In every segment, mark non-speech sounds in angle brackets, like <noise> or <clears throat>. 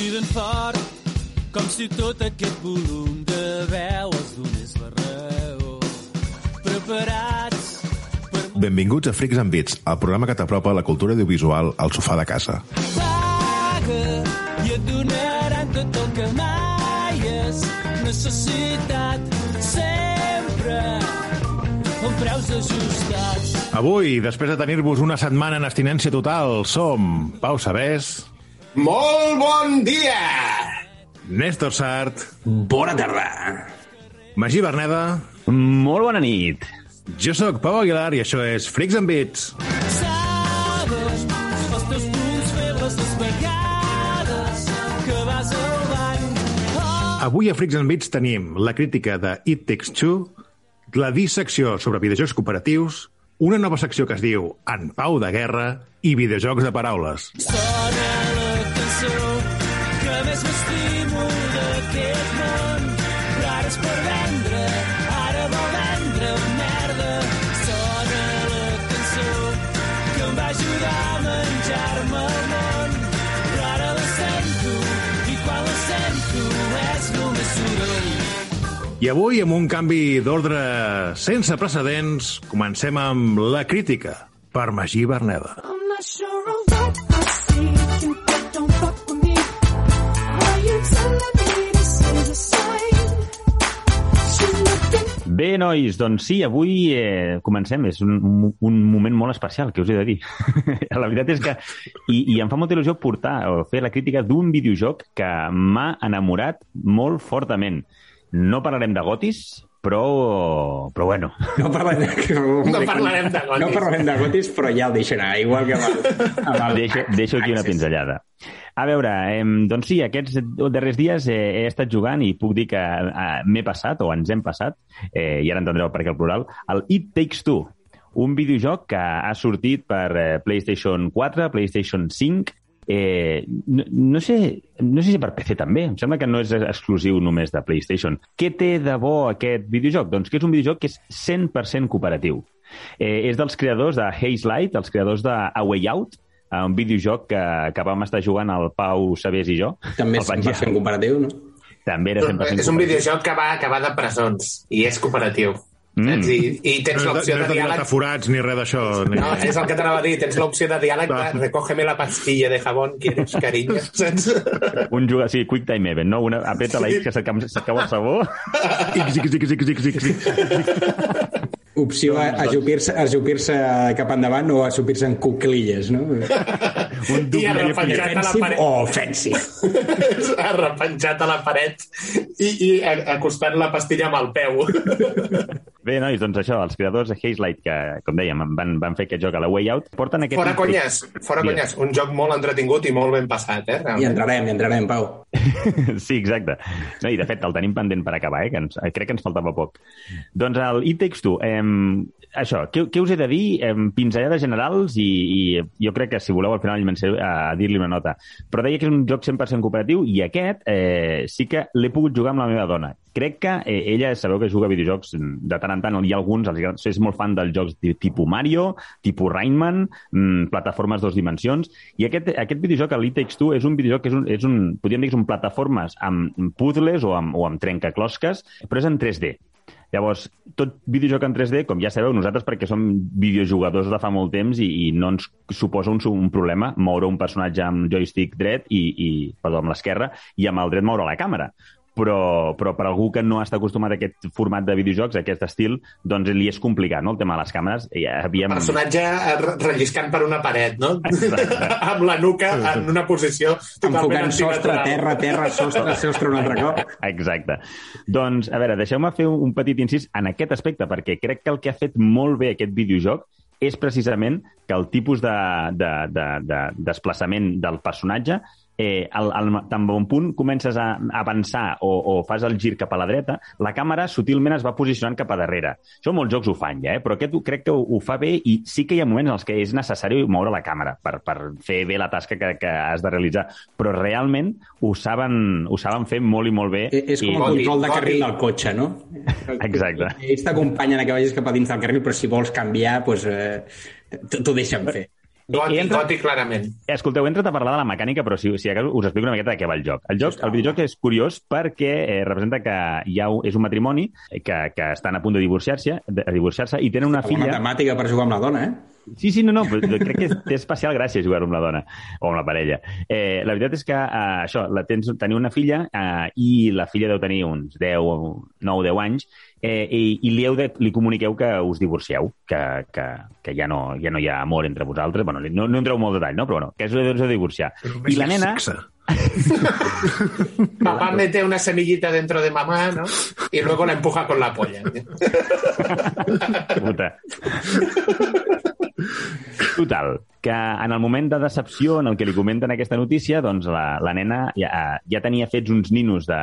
criden fort, com si tot aquest volum de veu els donés la raó. Preparats per Benvinguts a Freaks and Beats, el programa que t'apropa la cultura audiovisual al sofà de casa. paga i et donaran tot el que mai has necessitat sempre amb preus ajustats. Avui, després de tenir-vos una setmana en abstinència total, som Pau Sabés, Molt bon dia! Néstor Sart, Bona tarda. Magí Berneda, Molt bona nit. jo sóc Pau Aguilar i això és Freaks and Beats. Sabes els teus punts febles les vegades que vas al bany. Oh, Avui a Freaks and Beats tenim la crítica de It Takes Two, la dissecció sobre videojocs cooperatius, una nova secció que es diu En Pau de Guerra i videojocs de paraules. sona cançó que més m'estimo d'aquest món. Però ara és per vendre, ara vol vendre merda. Sona la cançó que em va ajudar a menjar-me el món. Però ara la sento, i quan la sento és només soroll. I avui, amb un canvi d'ordre sense precedents, comencem amb la crítica per Magí Berneda. I'm not sure Bé, nois, doncs sí, avui eh, comencem. És un, un- moment molt especial, que us he de dir. <laughs> la veritat és que... I, I em fa molta il·lusió portar o fer la crítica d'un videojoc que m'ha enamorat molt fortament. No parlarem de gotis, però, però bueno. No parlarem de, No parlarem de gotis. No parlarem de gotis, però ja el deixarà, igual que amb el, amb el Deixo, deixo aquí una pinzellada. A veure, eh, doncs sí, aquests darrers dies eh, he estat jugant i puc dir que eh, m'he passat, o ens hem passat, eh, i ara entendreu per què el plural, el It Takes Two, un videojoc que ha sortit per eh, PlayStation 4, PlayStation 5, Eh, no, no, sé, no sé si per PC també, em sembla que no és exclusiu només de PlayStation. Què té de bo aquest videojoc? Doncs que és un videojoc que és 100% cooperatiu. Eh, és dels creadors de Haze Light, els creadors de A Way Out, eh, un videojoc que, que vam estar jugant el Pau Sabés i jo. També és vaig- 100% comparatiu, no? També era 100% És un cooperatiu. videojoc que va, que va de presons i és cooperatiu. Mm. I, I tens No l'opció de, no de, és de diàleg... forats ni res d'això. Ni... No, és el que t'anava a dir, tens l'opció de diàleg de recógeme la pastilla de jabón, quieres cariño, <laughs> saps? Un jugador, sí, Quick Time Event, no? Una, apreta la X que s'acaba el sabó. Ic, zic, zic, zic, zic, zic, zic. Opció a ajupir-se ajupir cap endavant o ajupir-se en cuclilles, no? <laughs> Un I arrepenjat a la paret. o offensive. Arrepenjat <laughs> a la paret i, i acostant la pastilla amb el peu. Bé, nois, doncs això, els creadors de Haze Light, que, com dèiem, van, van fer aquest joc a la Way Out, porten aquest... Fora conyes, fora conyes. Un joc molt entretingut i molt ben passat, eh? I realment. entrarem, i entrarem, Pau. <laughs> Sí, exacte. No, I, de fet, el tenim pendent per acabar, eh? Que ens, eh, crec que ens faltava poc. Doncs el It Takes Two, eh, això, què, què us he de dir? Eh, pinzellades generals i, i jo crec que, si voleu, al final començaré a, a dir-li una nota. Però deia que és un joc 100% cooperatiu i aquest eh, sí que l'he pogut jugar amb la meva dona. Crec que eh, ella, sabeu que juga a videojocs de tant en tant, hi ha alguns, els és molt fan dels jocs de tipus Mario, tipus Rayman, mm, plataformes dos dimensions, i aquest, aquest videojoc, el It Takes Two, és un videojoc que és un, és un podríem dir que és un plataformes amb puzzles o amb, o amb trencaclosques, però és en 3D. Llavors, tot videojoc en 3D, com ja sabeu, nosaltres perquè som videojugadors de fa molt temps i, i no ens suposa un, un problema moure un personatge amb joystick dret i, i perdó, amb l'esquerra i amb el dret moure la càmera. Però, però per algú que no està acostumat a aquest format de videojocs, a aquest estil, doncs li és complicat, no?, el tema de les càmeres. I havíem... Personatge re- relliscant per una paret, no? <laughs> amb la nuca en una posició totalment Enfocant sostre, terra, terra, sostre, sostre un altre cop. Exacte. Doncs, a veure, deixeu-me fer un petit incís en aquest aspecte, perquè crec que el que ha fet molt bé aquest videojoc és precisament que el tipus de, de, de, de desplaçament del personatge eh, al, al, tan bon punt comences a avançar o, o fas el gir cap a la dreta, la càmera sutilment es va posicionant cap a darrere. Això molts jocs ho fan ja, eh? però aquest crec que ho, ho fa bé i sí que hi ha moments en els que és necessari moure la càmera per, per fer bé la tasca que, que has de realitzar. Però realment ho saben, ho saben fer molt i molt bé. Eh, És com I- el control de carril del cotxe, no? Exacte. Ells t'acompanyen a que vagis cap a dins del carril, però si vols canviar, doncs, eh, t'ho deixen fer. Goti, I entra- goti, clarament. Escolteu, he entrat a parlar de la mecànica, però si, si us explico una miqueta de què va el joc. El, joc, el videojoc és curiós perquè eh, representa que hi ha, un- és un matrimoni que, que estan a punt de divorciar-se de divorciar-se i tenen una filla... temàtica per jugar amb la dona, eh? Sí, sí, no, no, però crec que té especial gràcia jugar amb la dona o amb la parella. Eh, la veritat és que eh, això, la tens, teniu una filla eh, i la filla deu tenir uns 10 o 9 10 anys eh, i, i li, heu de, li comuniqueu que us divorcieu, que, que, que ja, no, ja no hi ha amor entre vosaltres. Bueno, no, no entreu molt detall, no? però bueno, que us heu de divorciar. I la nena... Sexe. Papá mete una semillita dentro de mamá, ¿no? Y luego la empuja con la polla. Puta. Total, que en el moment de decepció en el que li comenten aquesta notícia, doncs la, la nena ja, ja tenia fets uns ninos de,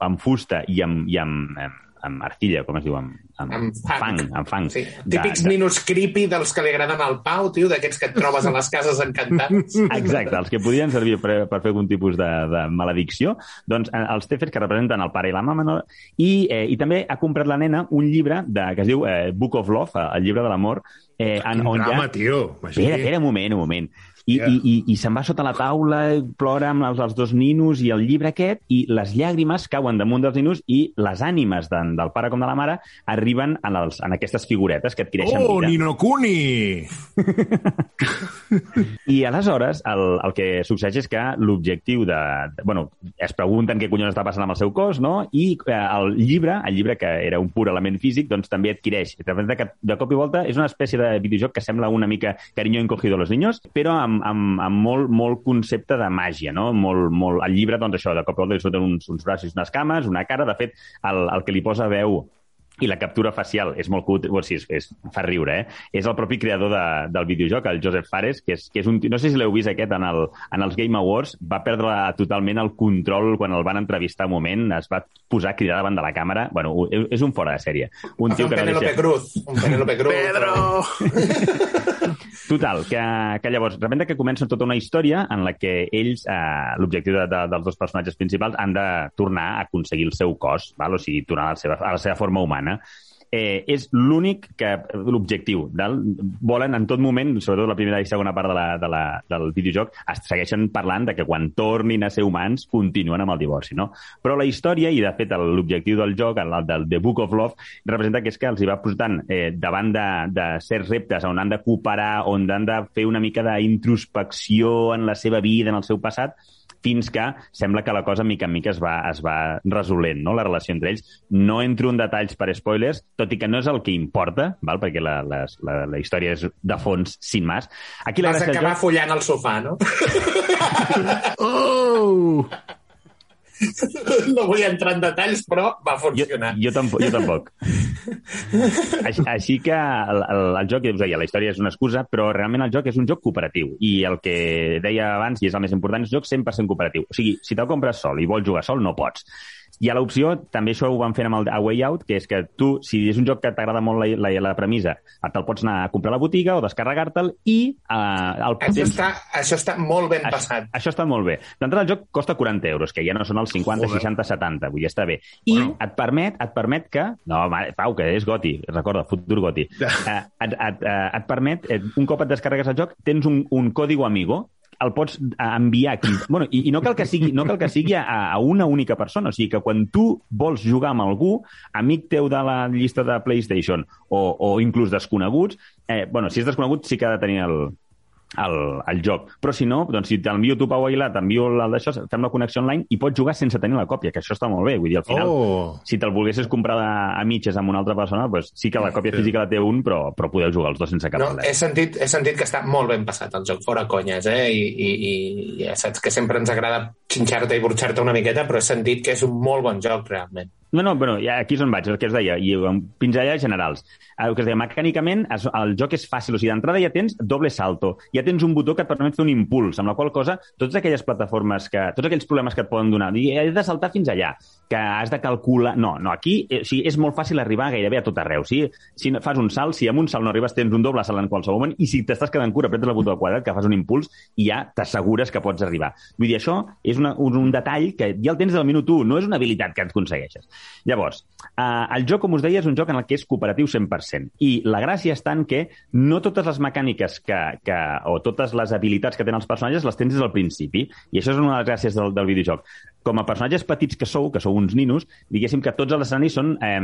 amb fusta i amb, i amb, amb, amb arcilla, com es diu? Amb, amb, Amb fang. fang. Amb fang. Sí. De- Típics de- ninos creepy dels que li agraden al Pau, tio, d'aquests que et trobes a les cases encantats. <laughs> Exacte, els que podien servir per, per fer algun tipus de, de maledicció, doncs eh, els té fets que representen el pare i la mama, no? I, eh, i també ha comprat la nena un llibre de, que es diu eh, Book of Love, el llibre de l'amor, eh, en, on drama, ja... tio. Espera, espera, un moment, un moment. I, Ja. i, i, i se'n va sota la taula, plora amb els, els dos ninos i el llibre aquest, i les llàgrimes cauen damunt dels ninos i les ànimes de, del pare com de la mare arriben en, els, en aquestes figuretes que adquireixen Oh, vida. Nino Kuni! <laughs> I aleshores el, el que succeeix és que l'objectiu de, de... Bueno, es pregunten què collons està passant amb el seu cos, no? I eh, el llibre, el llibre que era un pur element físic, doncs també adquireix. De, que de cop i volta és una espècie de videojoc que sembla una mica cariño encogido a los niños, però amb, amb, amb molt, molt concepte de màgia, no? Molt, molt... El llibre, doncs això, de cop i volta li surten uns, uns braços, unes cames, una cara. De fet, el, el que li posa veu i la captura facial és molt cut, bueno, sí, és, és, fa riure, eh? És el propi creador de, del videojoc, el Joseph Fares, que és, que és un... No sé si l'heu vist aquest en, el, en els Game Awards, va perdre totalment el control quan el van entrevistar un moment, es va posar a cridar davant de la càmera. Bueno, és, un fora de sèrie. Un tio un que no Penélope deixa... Cruz. Un Penélope Cruz. Pedro! <laughs> <laughs> Total, que, que llavors, de repente que comença tota una història en la que ells, eh, l'objectiu de, de, dels dos personatges principals, han de tornar a aconseguir el seu cos, val? o sigui, tornar a la seva, a la seva forma humana. Eh, és l'únic que l'objectiu. Volen en tot moment, sobretot la primera i segona part de la, de la, del videojoc, es segueixen parlant de que quan tornin a ser humans continuen amb el divorci, no? Però la història, i de fet l'objectiu del joc, el del The Book of Love, representa que és que els hi va posant eh, davant de, de certs reptes on han de cooperar, on han de fer una mica d'introspecció en la seva vida, en el seu passat, fins que sembla que la cosa mica en mica es va, es va resolent, no?, la relació entre ells. No entro en detalls per spoilers, tot i que no és el que importa, val? perquè la, la, la, la història és de fons, sin más. Aquí la Vas gràcia acabar joc... follant al sofà, no? <laughs> <laughs> Oh! <laughs> No vull entrar en detalls, però va Jo, funcionar. jo, tampoc, jo tampoc. <laughs> així, així que el, el, el joc, ja us deia, la història és una excusa, però realment el joc és un joc cooperatiu. I el que deia abans, i és el més important, és un joc 100% cooperatiu. O sigui, si te'l compres sol i vols jugar sol, no pots. Hi ha l'opció, també això ho van fent amb el A Way Out, que és que tu, si és un joc que t'agrada molt la, la, la premissa, te'l pots anar a comprar a la botiga o descarregar-te'l i eh, el Això està, això està molt ben això, passat. això està molt bé. D'entrada, el joc costa 40 euros, que ja no són els 50, Joder. 60, 70, vull dir, està bé. I Bueno. et permet et permet que... No, mare, Pau, que és Goti, recorda, futur Goti. eh, et, et, eh, et permet, eh, un cop et descarregues el joc, tens un, un código amigo el pots enviar aquí. Bueno, i, i no cal que sigui, no cal que sigui a, a una única persona. O sigui que quan tu vols jugar amb algú, amic teu de la llista de PlayStation o, o inclús desconeguts, eh, bueno, si és desconegut sí que ha de tenir el, el, el joc. Però si no, doncs si t'envio tu, Pau Aguilar, t'envio el d'això, fem la connexió online i pots jugar sense tenir la còpia, que això està molt bé. Vull dir, al final, Oh! si te'l volguessis comprar a, a mitges amb una altra persona, doncs sí que la còpia Sí. física la té un, però, però podeu jugar els dos sense cap No, problema. he, sentit, he sentit que està molt ben passat el joc, fora conyes, eh? I, i, i ja saps que sempre ens agrada xinxar-te i burxar-te una miqueta, però he sentit que és un molt bon joc, realment. No, no, bueno, ja aquí és on vaig, el que us deia, i amb pinzellades generals. El que us deia, mecànicament, es, el joc és fàcil, o sigui, d'entrada ja tens doble salto, ja tens un botó que et permet fer un impuls, amb la qual cosa, totes aquelles plataformes, que, tots aquells problemes que et poden donar, dir, he de saltar fins allà, que has de calcular... No, no, aquí eh, o sigui, és molt fàcil arribar gairebé a tot arreu. Si, si fas un salt, si amb un salt no arribes, tens un doble salt en qualsevol moment, i si t'estàs quedant cura, apretes el botó quadrat, que fas un impuls, i ja t'assegures que pots arribar. Vull dir, això és una, un, un detall que ja el tens del minut 1, no és una habilitat que et aconsegueixes. Llavors, eh, el joc, com us deia, és un joc en el que és cooperatiu 100%. I la gràcia està en que no totes les mecàniques que, que, o totes les habilitats que tenen els personatges les tens des del principi. I això és una de les gràcies del, del videojoc. Com a personatges petits que sou, que sou uns ninos, diguéssim que tots els escenaris són eh,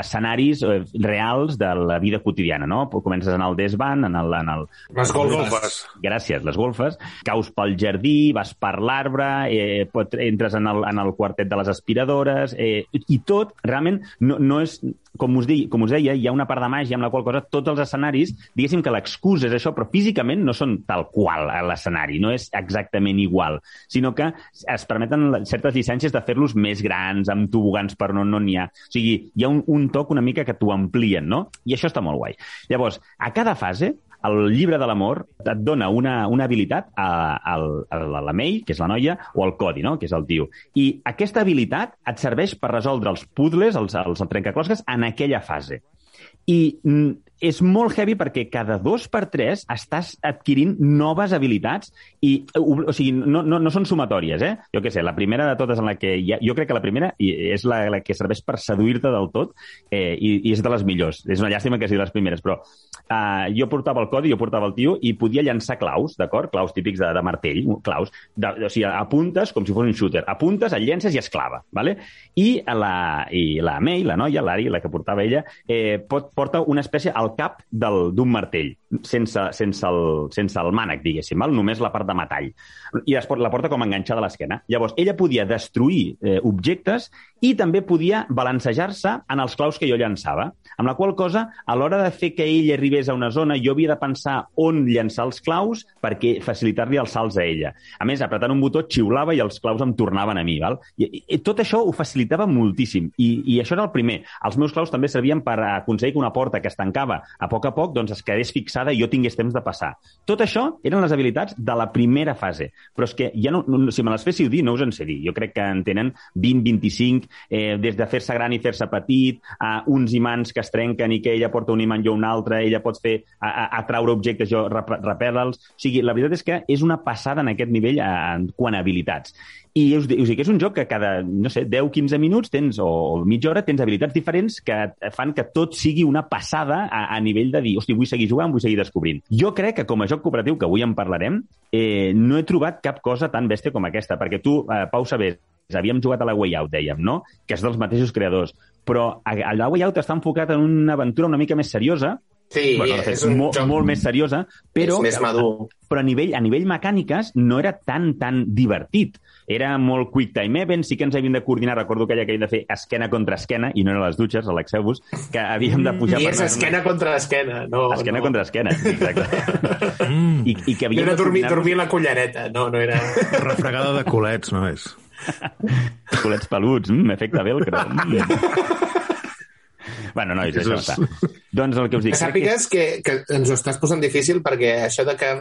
escenaris eh, reals de la vida quotidiana, no? Comences en el desvant, en el... En el Les golfes. Gràcies, les golfes. Caus pel jardí, vas per l'arbre, eh, entres en el, en el quartet de les aspiradores, eh, i tot, realment, no, no és... Com us, di, com us deia, hi ha una part de màgia amb la qual cosa tots els escenaris, diguéssim que l'excusa és això, però físicament no són tal qual a l'escenari, no és exactament igual, sinó que es permeten certes llicències de fer-los més grans, amb tobogans per no n'hi ha. O sigui, hi ha un, un toc una mica que t'ho amplien, no? I això està molt guai. Llavors, a cada fase, el llibre de l'amor et dona una, una habilitat a, a, a la May, que és la noia, o al Cody, no? que és el tio. I aquesta habilitat et serveix per resoldre els puzzles, els, els trencaclosques, en aquella fase. I mm, és molt heavy perquè cada dos per tres estàs adquirint noves habilitats i, o, o sigui, no, no, no són sumatòries, eh? Jo què sé, la primera de totes en la que... Ha, jo crec que la primera és la, la que serveix per seduir-te del tot eh, i, i és de les millors. És una llàstima que sigui les primeres, però uh, jo portava el codi, jo portava el tio i podia llançar claus, d'acord? Claus típics de, de martell, claus. De, o sigui, apuntes com si fos un shooter. Apuntes, el llences i es clava, ¿vale? I la, i la May, la noia, l'Ari, la que portava ella, eh, pot, porta una espècie al cap d'un martell, sense, sense, el, sense el mànec, diguéssim, val? només la part de metall. I es, pot- la porta com enganxada a l'esquena. Llavors, ella podia destruir eh, objectes i també podia balancejar-se en els claus que jo llançava. Amb la qual cosa, a l'hora de fer que ell arribés a una zona, jo havia de pensar on llançar els claus perquè facilitar-li els salts a ella. A més, apretant un botó, xiulava i els claus em tornaven a mi. Val? I, i tot això ho facilitava moltíssim. I, I això era el primer. Els meus claus també servien per aconseguir que una porta que es tancava a poc a poc doncs, es quedés fixada i jo tingués temps de passar. Tot això eren les habilitats de la primera fase. Però és que ja no, no, si me les féssiu dir, no us en sé dir. Jo crec que en tenen 20, 25, eh, des de fer-se gran i fer-se petit, a uns imants que es trenquen i que ella porta un imant jo un altre, ella pot fer a, a, a traure objectes, jo rep- repel·le'ls. O sigui, la veritat és que és una passada en aquest nivell eh, en quant a habilitats. I us, us dic que és un joc que cada, no sé, 10-15 minuts tens, o, mitja hora, tens habilitats diferents que fan que tot sigui una passada a, a nivell de dir, hosti, vull seguir jugant, vull seguir descobrint. Jo crec que com a joc cooperatiu, que avui en parlarem, eh, no he trobat cap cosa tan bèstia com aquesta, perquè tu, eh, Pau Sabés, havíem jugat a la Way Out, dèiem, no? Que és dels mateixos creadors. Però a, a la Way Out està enfocat en una aventura una mica més seriosa, Sí, bueno, fet, és un molt, joc molt més seriosa, però, és més madur. però a nivell, a nivell mecàniques no era tan, tan divertit. Era molt quick time event, sí que ens havíem de coordinar, recordo aquella que havíem de fer esquena contra esquena, i no eren les dutxes, relaxeu-vos, que havíem de pujar... I per és esquena contra esquena. No, Esquena no. contra esquena, exacte. <laughs> I, I que No havíem era de dormir, dormir a la cullereta, no, no era... Refregada de culets, no és? <laughs> culets peluts, mm, efecte velcro. Mm. <laughs> bueno, nois, això està. Doncs el que us dic... Que sàpigues que, que ens ho estàs posant difícil perquè això de que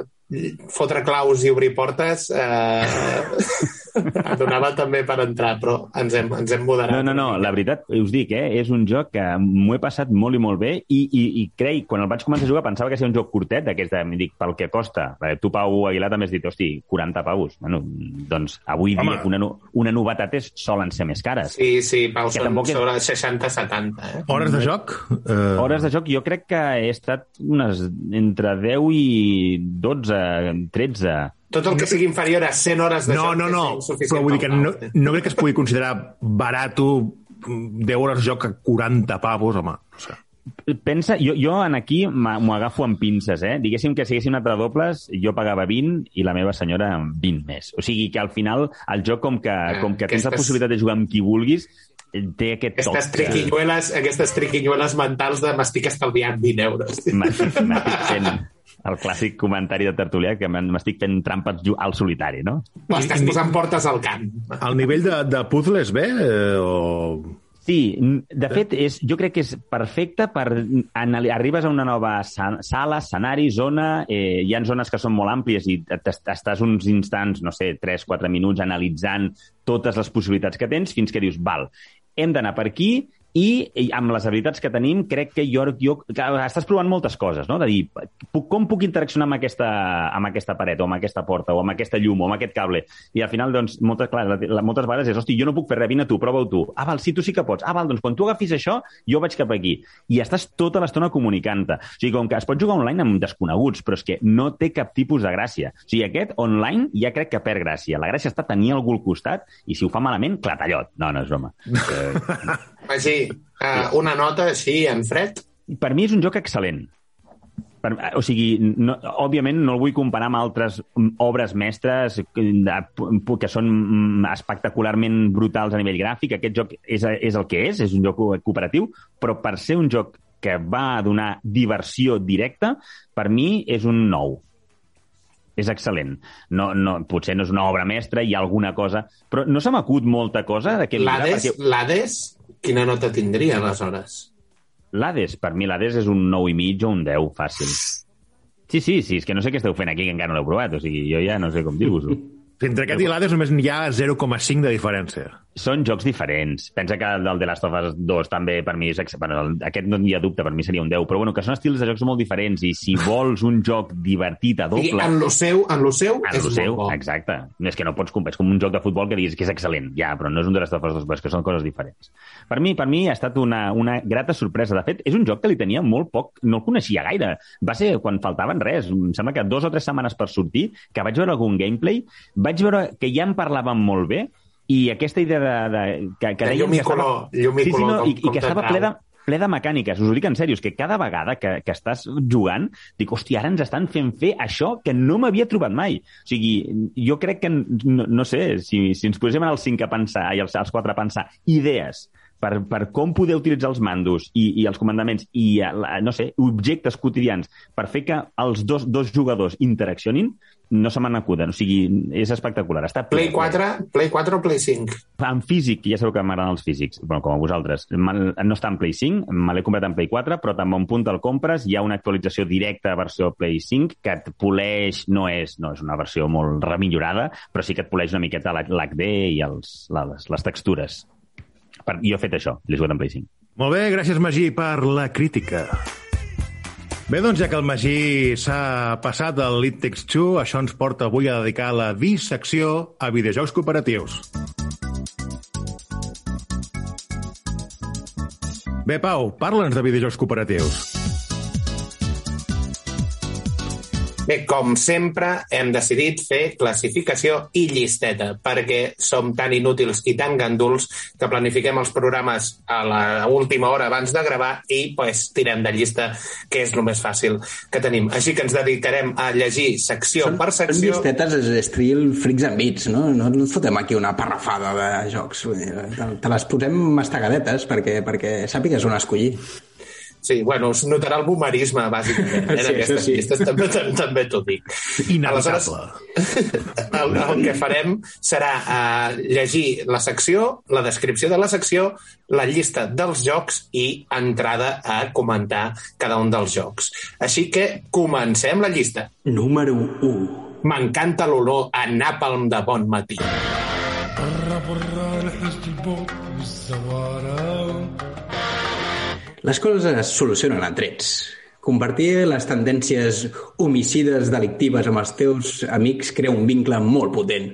fotre claus i obrir portes eh, et <laughs> donava també per entrar, però ens hem, ens hem moderat. No, no, no, la veritat, us dic, eh, és un joc que m'ho he passat molt i molt bé i, i, i crec, quan el vaig començar a jugar pensava que seria un joc curtet, d'aquest, dic, pel que costa. Eh, Tu, Pau Aguilar, també has dit, hosti, 40 pavos. Bueno, doncs avui Home. dia una, una novetat és, solen ser més cares. Sí, sí, Pau, Que són tampoc és- sobre 60-70. Eh? Hores de joc? Eh, Hores de joc jo crec que he estat unes entre 10 i 12, 13. Tot el que sigui inferior a 100 hores de no, joc no, no, però vull dir que pel no, no crec que es pugui considerar barato 10 hores de joc a 40 pavos, home. No sé. Pensa, jo, jo en aquí m'ho agafo amb pinces, eh? Diguéssim que si haguéssim anat a dobles, jo pagava 20 i la meva senyora 20 més. O sigui que al final el joc, com que, com que tens la aquestes- possibilitat de jugar amb qui vulguis, té aquest toc. Aquestes triquinyueles, aquestes triquinyueles mentals de m'estic estalviant 20 euros. <laughs> M'estic fent el clàssic comentari de tertulià que m'estic fent trampes al solitari, no? O estàs posant portes al camp. El nivell de, de puzzles bé? Eh, o... Sí, de fet, és, jo crec que és perfecte per... Arribes a una nova sa- sala, escenari, zona, eh, hi ha zones que són molt àmplies i t- t- estàs uns instants, no sé, 3-4 minuts analitzant totes les possibilitats que tens fins que dius, val, hem d'anar per i, i amb les habilitats que tenim crec que jo, jo que estàs provant moltes coses, no? De dir, puc, com puc interaccionar amb aquesta, amb aquesta paret o amb aquesta porta o amb aquesta llum o amb aquest cable? I al final, doncs, moltes, clar, la, la, moltes vegades és, hosti, jo no puc fer res, vine tu, prova-ho tu. Ah, val, sí, tu sí que pots. Ah, val, doncs quan tu agafis això, jo vaig cap aquí. I estàs tota l'estona comunicant-te. O sigui, com que es pot jugar online amb desconeguts, però és que no té cap tipus de gràcia. O sigui, aquest online ja crec que perd gràcia. La gràcia està tenir algú al costat i si ho fa malament, clatallot. No, no és broma. <laughs> Eh, Magí, uh, una nota així, en fred? per mi és un joc excel·lent. Per, o sigui, no, òbviament no el vull comparar amb altres obres mestres de- que són mm, espectacularment brutals a nivell gràfic. Aquest joc és, és el que és, és un joc cooperatiu, però per ser un joc que va donar diversió directa, per mi és un nou. És excel·lent. No, no, potser no és una obra mestra, hi ha alguna cosa... Però no se m'acut molta cosa d'aquest llibre, L'Hades, perquè l'Hades, quina nota tindria, aleshores? l'Hades, per mi l'Hades és un 9 i mig o un 10, fàcil. Sí, sí, sí, és que no sé què esteu fent aquí, que encara no l'heu provat, o sigui, jo ja no sé com dir-vos-ho. <laughs> Entre aquest i l'Hades només hi ha 0,5 de diferència. Són jocs diferents. Pensa que el de Last of Us 2 també per mi és... Bueno, el- aquest no hi ha dubte, per mi seria un 10, però bueno, que són estils de jocs molt diferents i si <laughs> vols un joc divertit a I doble... en lo seu, en lo seu En és el seu, molt bo. exacte. No és que no pots comparar, és com un joc de futbol que diguis que és excel·lent, ja, però no és un de Last of Us 2, però és que són coses diferents. Per mi, per mi ha estat una, una grata sorpresa. De fet, és un joc que li tenia molt poc, no el coneixia gaire. Va ser quan faltaven res, em sembla que dos o tres setmanes per sortir, que vaig veure algun gameplay, vaig veure que ja en parlaven molt bé, i aquesta idea de... de que, que De llum i estava- color, llum i sí, sí, no, com- i, i com que estava ple de, ple de mecàniques. Us ho dic en sèrio, és que cada vegada que, que estàs jugant, dic, hòstia, ara ens estan fent fer això que no m'havia trobat mai. O sigui, jo crec que, no, no sé, si, si ens posem als cinc a pensar, i als, als quatre a pensar, idees per, per com poder utilitzar els mandos i, i els comandaments i, eh, no sé, objectes quotidians per fer que els dos, dos jugadors interaccionin, no se me n'acuden. O sigui, és espectacular. Està Play ple. 4, Play 4 o Play 5? En físic, ja sabeu que m'agraden els físics, bueno, com a vosaltres. No està en Play 5, me l'he comprat en Play 4, però també un punt el compres, hi ha una actualització directa versió Play 5 que et poleix, no és, no és una versió molt remillorada, però sí que et poleix una miqueta l'HD i els, les, les textures. Jo he fet això, l'he jugat en Play 5. Molt bé, gràcies, Magí, per la crítica. Bé, doncs, ja que el Magí s'ha passat al It Takes Two, això ens porta avui a dedicar la dissecció a videojocs cooperatius. Bé, Pau, parla'ns de videojocs cooperatius. Bé, com sempre, hem decidit fer classificació i llisteta, perquè som tan inútils i tan ganduls que planifiquem els programes a la última hora abans de gravar i pues, tirem de llista, que és el més fàcil que tenim. Així que ens dedicarem a llegir secció Són, per són secció. llistetes estil Freaks and Beats, no? No ens fotem aquí una parrafada de jocs. Te, les posem mastagadetes perquè, perquè sàpigues on escollir. Sí, bueno, es notarà el boomerisme, bàsicament, eh, en Sí, aquestes sí. llistes, també, també, també t'ho dic. Inevitable. el, el que farem serà uh, llegir la secció, la descripció de la secció, la llista dels jocs i entrada a comentar cada un dels jocs. Així que comencem la llista. Número 1. M'encanta l'olor a nàpalm de bon matí. Les coses es solucionen a trets. Compartir les tendències homicides delictives amb els teus amics crea un vincle molt potent.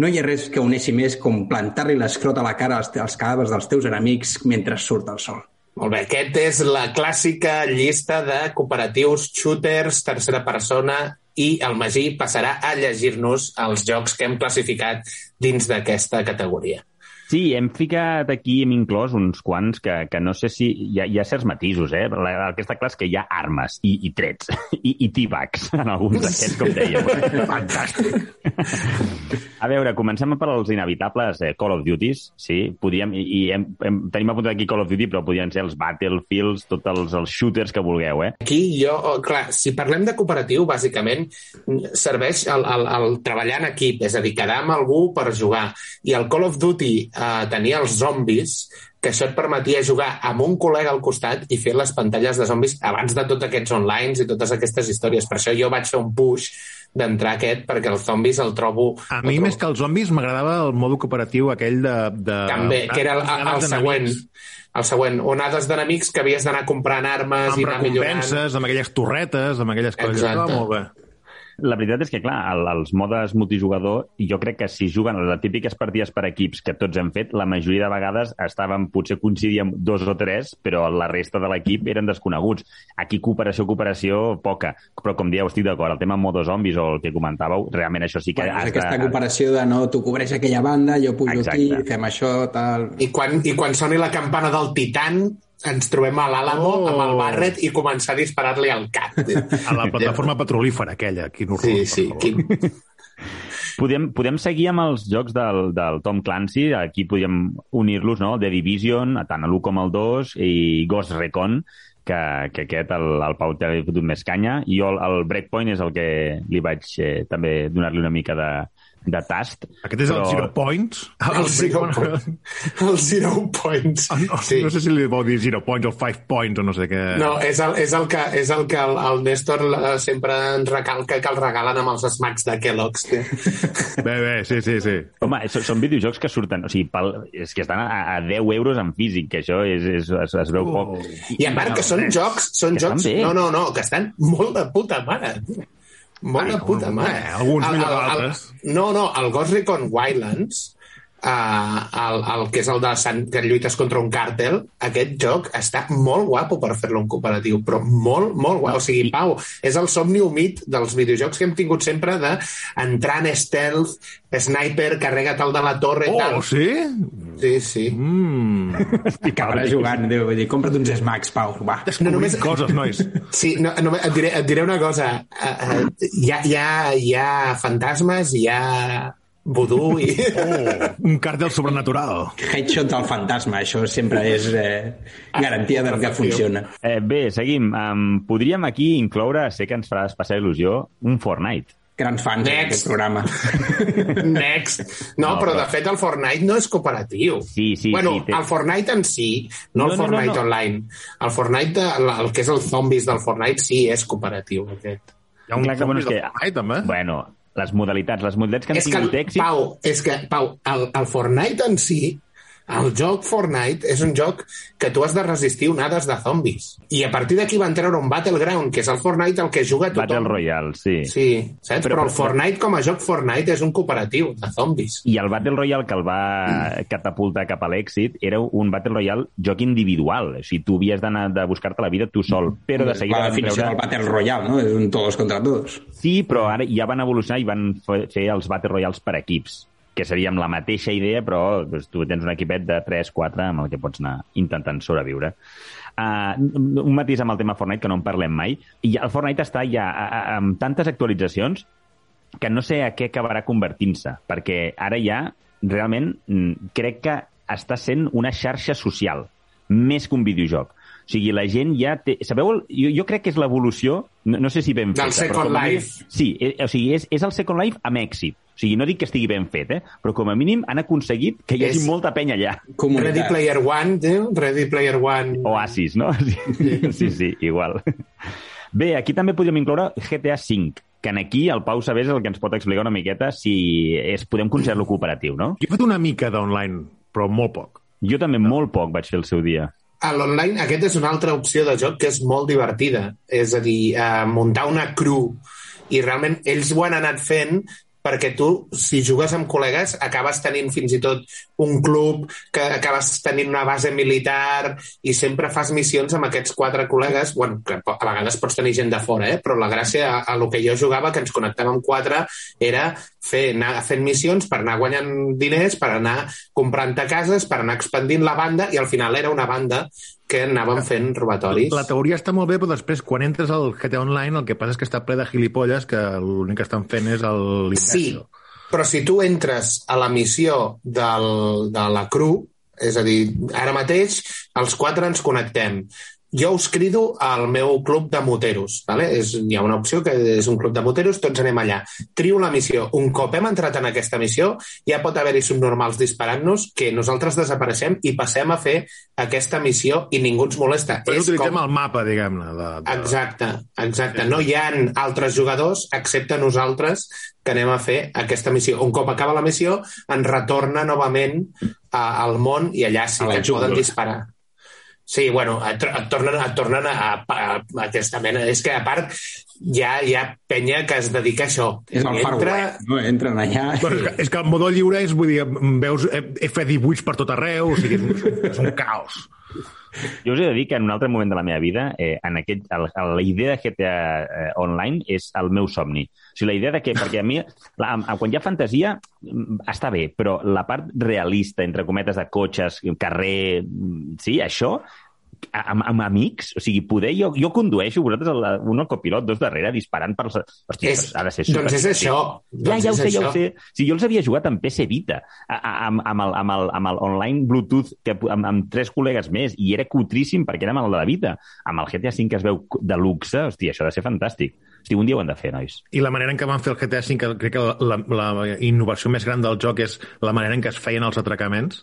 No hi ha res que uneixi més com plantar-li l'escrot a la cara als, als cadàvers dels teus enemics mentre surt el sol. Molt bé, aquest és la clàssica llista de cooperatius, shooters, tercera persona i el Magí passarà a llegir-nos els jocs que hem classificat dins d'aquesta categoria. Sí, hem ficat aquí, hem inclòs uns quants que, que no sé si... Hi ha, hi ha certs matisos, eh? La, el que està clar és que hi ha armes i, i trets <laughs> i, i t-bags <laughs> en alguns d'aquests, com dèiem. <laughs> Fantàstic. A veure, comencem per als inevitables eh, Call of Duties, sí, podíem, i, i hem, hem, tenim apuntat aquí Call of Duty, però podien ser els Battlefields, tots els, els shooters que vulgueu, eh? Aquí jo, oh, clar, si parlem de cooperatiu, bàsicament serveix el, el, el treballar en equip, és a dir, quedar amb algú per jugar. I el Call of Duty eh, tenia els zombis, que això et permetia jugar amb un col·lega al costat i fer les pantalles de zombis abans de tots aquests online i totes aquestes històries. Per això jo vaig fer un push d'entrar aquest, perquè el zombis el trobo... A mi, més que els zombis, m'agradava el modo cooperatiu aquell de... de També, que era el, el, el següent. El següent, onades d'enemics que havies d'anar comprant armes Amb i anar millorant. recompenses, amb aquelles torretes, amb aquelles coses. Exacte. Estava molt bé. La veritat és que, clar, el, els modes multijugador, jo crec que si juguen a les típiques partides per equips que tots hem fet, la majoria de vegades estaven, potser coincidíem dos o tres, però la resta de l'equip eren desconeguts. Aquí cooperació, cooperació, poca. Però, com dieu, estic d'acord, el tema modo zombis o el que comentàveu, realment això sí que... Bueno, és aquesta de- cooperació de no, tu cobreix aquella banda, jo pujo Exacte. aquí, fem això, tal... I quan, I quan soni la campana del Titan, ens trobem a l'Àlamo Oh. amb el Barret i començar a disparar-li al cap. A la plataforma petrolífera, aquella. Quin horror, Sí, sí. Quin... Podem, podem seguir amb els jocs del, del Tom Clancy, aquí podríem unir-los, no? The Division, tant l'1 com el 2, i Ghost Recon, que, que aquest el, el Pau t'ha fotut més canya. I jo el, el Breakpoint és el que li vaig eh, també donar-li una mica de, de tast. Aquest és el Zero Points? El Zero Points. El Zero Points. Ah, no, Sí. no sé si li vol dir Zero Points o Five Points o no sé què. No, és el, és el que, és el, que el, el Néstor eh, sempre ens recalca que el regalen amb els smacks de Kellogg's. Que... <laughs> Bé, bé, sí, sí, sí. Home, so- són videojocs que surten... O sigui, pel, és que estan a, a 10 euros en físic, que això és, és, es, es veu poc. I a part que són jocs, són Que jocs... No, no, no, que estan molt de puta mare. Molt Ai, puta mare. alguns millor que altres. No, no, el Ghost Recon Wildlands, el, el que és el de Sant, que lluites contra un càrtel, aquest joc està molt guapo per fer-lo en cooperatiu, però molt, molt guapo. O sigui, Pau, és el somni humit dels videojocs que hem tingut sempre de entrar en stealth, sniper, carrega't el de la torre i Oh, tal. sí? Sí, sí. Mm. Acabarà jugant, Déu, vull dir, compra't uns smacks, Pau, va. No només... Coses, nois. <laughs> Sí, no, no, et, diré, et diré una cosa. Uh, uh, hi, ha, hi, ha, hi ha fantasmes, hi ha vudú i... Oh, un càrtel sobrenatural. Headshot del fantasma, això sempre és eh, garantia de que funciona. Eh, bé, seguim. Um, podríem aquí incloure, sé que ens farà especial il·lusió, un Fortnite. Grans fans Next. d'aquest programa. <laughs> Next. No, No, però però- de fet el Fortnite no és cooperatiu. Sí, sí, bueno, sí, té- el Fortnite en si, no, No, el no, no, Fortnite no. online. El Fortnite, de, el que és el zombies del Fortnite, sí és cooperatiu, aquest. Hi ha un Clar que, bueno, és que- de Fortnite, també. Bueno, les modalitats, les modalitats que han és que, tingut èxit... Pau, és que, Pau, el, el Fortnite en si, el joc Fortnite és un joc que tu has de resistir onades de zombis. I a partir d'aquí van treure un Battleground, que és el Fortnite el que juga tothom. Battle Royale, sí. Sí, saps? Però- Però, el Fortnite com a joc Fortnite és un cooperatiu de zombis. I el Battle Royale que el va catapultar cap a l'èxit era un Battle Royale joc individual. O sigui, tu havies d'anar de buscar-te la vida tu sol. Però de seguida La definició treure... del Battle Royale, no? És un todos contra todos. Sí, però ara ja van evolucionar i van fe- fer els Battle Royals per equips que seria amb la mateixa idea, però doncs, tu tens un equipet de 3-4 amb el que pots anar intentant sobreviure. Uh, un matís amb el tema Fortnite, que no en parlem mai. I el Fortnite està ja a, a, amb tantes actualitzacions que no sé a què acabarà convertint-se, perquè ara ja realment mm, crec que està sent una xarxa social, més que un videojoc. O sigui, la gent ja té... Sabeu? Jo, jo crec que és l'evolució, no, no sé si ben Del feta, però Second mínim- Life. Sí, eh, o sigui, és, és el Second Life amb èxit. O sigui, no dic que estigui ben fet, eh? però com a mínim han aconseguit que hi hagi És- molta penya allà. Ready Comunitat. Player One, eh? Ready Player One. Oasis, no? Sí, sí, sí igual. Bé, aquí també podríem incloure GTA V, que en aquí el Pau Sabés és el que ens pot explicar una miqueta si es, podem considerar-lo cooperatiu, no? Jo he fet una mica d'online, però molt poc. Jo també molt poc vaig fer el seu dia. A l'online, aquest és una altra opció de joc que és molt divertida. És a dir, eh, muntar una crew. I realment ells ho han anat fent perquè tu, si jugues amb col·legues, acabes tenint fins i tot un club, que acabes tenint una base militar i sempre fas missions amb aquests quatre col·legues. bueno, que a vegades pots tenir gent de fora, eh? però la gràcia a, a lo que jo jugava, que ens connectàvem quatre, era fer, anar fent missions per anar guanyant diners, per anar comprant-te cases, per anar expandint la banda, i al final era una banda que anàvem fent robatoris. La teoria està molt bé, però després, quan entres al GTA Online, el que passa és que està ple de gilipolles que l'únic que estan fent és el- Sí, però si tu entres a la missió del, de la CRU, és a dir, ara mateix els quatre ens connectem. Jo us crido al meu club de moteros. Vale? És, hi ha una opció que és un club de moteros, tots anem allà. Trio la missió. Un cop hem entrat en aquesta missió, ja pot haver-hi subnormals disparant-nos que nosaltres desapareixem i passem a fer aquesta missió i ningú ens molesta. Però És utilitzem com- el mapa, diguem-ne. De, de... Exacte, exacte. No hi ha altres jugadors, excepte nosaltres, que anem a fer aquesta missió. Un cop acaba la missió, ens retorna novament a, al món i allà sí que et poden disparar. Sí, bueno, et, tornen, et tornen a, a, a, a aquesta mena. És que, a part, hi ha, hi ha penya que es dedica a això. És el Far West, no? Entren allà... Però és, que, és que el modo lliure és, vull dir, veus eh, F18 per tot arreu, o sigui, és un, és un caos. Jo us he de dir que en un altre moment de la meva vida, eh, en aquest, el, la idea de GTA eh, Online és el meu somni. O sigui, la idea de que... Perquè a mi, la, quan hi ha fantasia, mm, està bé, però la part realista, entre cometes, de cotxes, carrer... mm, Sí, això amb, amb amics, o sigui, poder... Jo, jo condueixo, vosaltres, el, un al copilot, dos darrere, disparant per... Hòstia, És, ha de ser doncs és super- això. Ja, Doncs ja ho sé, ja ho sé. Si jo els havia jugat amb PC Vita, a- a- amb, amb, el, amb, el, amb el online Bluetooth, que, amb, amb tres col·legues més, i era cutríssim perquè era el de la Vita. Amb el GTA V que es veu de luxe, hòstia, això ha de ser fantàstic. Hosti, un dia ho han de fer, nois. I la manera en què van fer el GTA V, que crec que la, la, la innovació més gran del joc és la manera en què es feien els atracaments.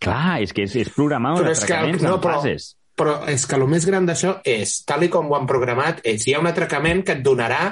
Clar, és que és, és programar Però és que, atracaments no, en però, fases. Però és que el més gran d'això és, tal i com ho han programat, és hi ha un atracament que et donarà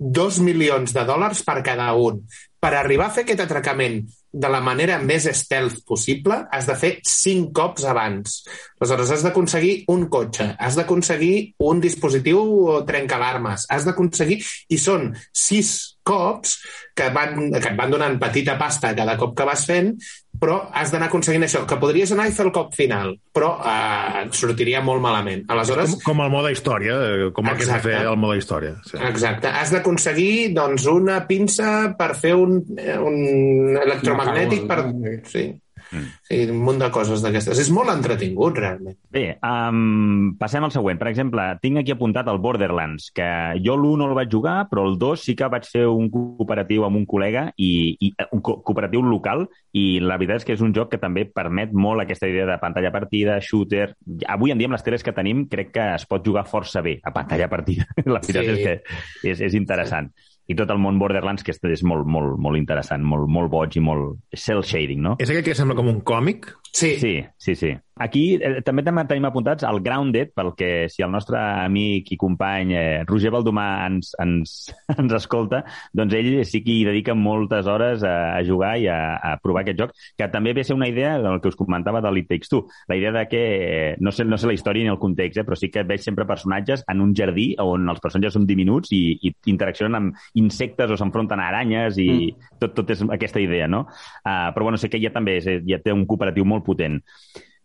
dos milions de dòlars per cada un. Per arribar a fer aquest atracament de la manera més stealth possible, has de fer cinc cops abans. Aleshores, has d'aconseguir un cotxe, has d'aconseguir un dispositiu trencalarmes, has d'aconseguir... I són sis cops que, van, que et van donant petita pasta cada cop que vas fent, però has d'anar aconseguint això, que podries anar i fer el cop final, però eh, sortiria molt malament. Aleshores, Com, com el mode història, eh, com el que s'ha fer el mode història. Sí. Exacte. Has d'aconseguir doncs, una pinça per fer un, eh, un electromagnètic per... Sí. Sí, un munt de coses d'aquestes. És molt entretingut, realment. Bé, um, passem al següent. Per exemple, tinc aquí apuntat el Borderlands, que jo l'1 no el vaig jugar, però el 2 sí que vaig fer un cooperatiu amb un col·lega, i, i eh, un co cooperatiu local, i la veritat és que és un joc que també permet molt aquesta idea de pantalla partida, shooter... Avui en dia, amb les teles que tenim, crec que es pot jugar força bé a pantalla partida. <laughs> La veritat Sí. és que és, és interessant. I tot el món Borderlands, que és, és molt, molt, molt interessant, molt, molt boig i molt cel-shading, no? És aquell que sembla com un còmic? Sí, Sí, sí, sí. Aquí eh, també tenim apuntats el Grounded, perquè si el nostre amic i company eh, Roger Baldomà ens, ens, <laughs> ens escolta, doncs ell sí que hi dedica moltes hores a, a jugar i a, a provar aquest joc, que també ve a ser una idea del que us comentava de l'It Takes Two. La idea de que, eh, no sé, no sé la història ni el context, eh, però sí que veig sempre personatges en un jardí on els personatges són diminuts i, i interaccionen amb insectes o s'enfronten a aranyes i mm. tot, tot és aquesta idea, no? Uh, però bueno, sé que ja també és, ja té un cooperatiu molt potent.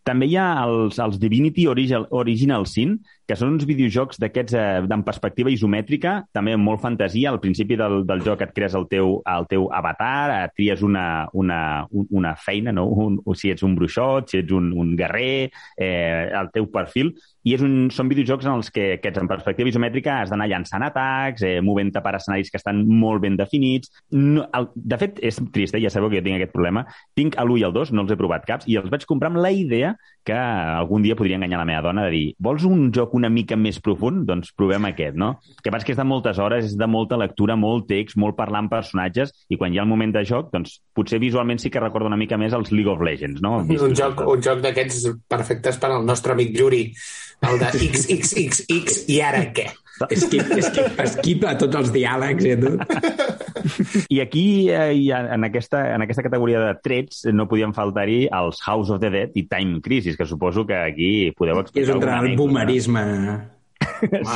També hi ha els, els Divinity Original, Original Sin, que són uns videojocs d'aquests eh, en perspectiva isomètrica, també amb molt fantasia. Al principi del, del joc et crees el teu, el teu avatar, et tries una, una, un- una feina, no? un, o si ets un bruixot, si ets un, un guerrer, eh, el teu perfil, i és un, són videojocs en els que aquests en perspectiva isomètrica has d'anar llançant atacs, eh, movent-te per escenaris que estan molt ben definits. No, el, de fet, és trist, eh? ja sabeu que jo tinc aquest problema. Tinc l'1 i el 2, no els he provat caps, i els vaig comprar amb la idea que algun dia podria enganyar la meva dona de dir vols un joc una mica més profund? Doncs provem aquest, no? Que pas que és de moltes hores, és de molta lectura, molt text, molt parlar amb personatges, i quan hi ha el moment de joc, doncs potser visualment sí que recorda una mica més els League of Legends, no? un joc, un joc d'aquests perfectes per al nostre amic Juri, el de <laughs> XXXX i ara què? Skip, skip, skip a tots els diàlegs i a tot. I aquí, eh, en, aquesta, en aquesta categoria de trets, no podien faltar-hi els House of the Dead i Time Crisis, que suposo que aquí podeu És explicar entre alguna el boomerisme. <laughs>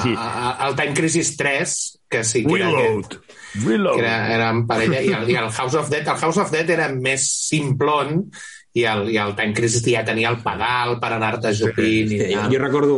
Sí. El Time Crisis 3, que sí que era, Reload! Reload. que era, era en parella, i el, i el House of Dead, el House of Dead era més simplon, i el, i el Time Crisis ja tenia el pedal per anar-te jupint. Sí, i tal. jo recordo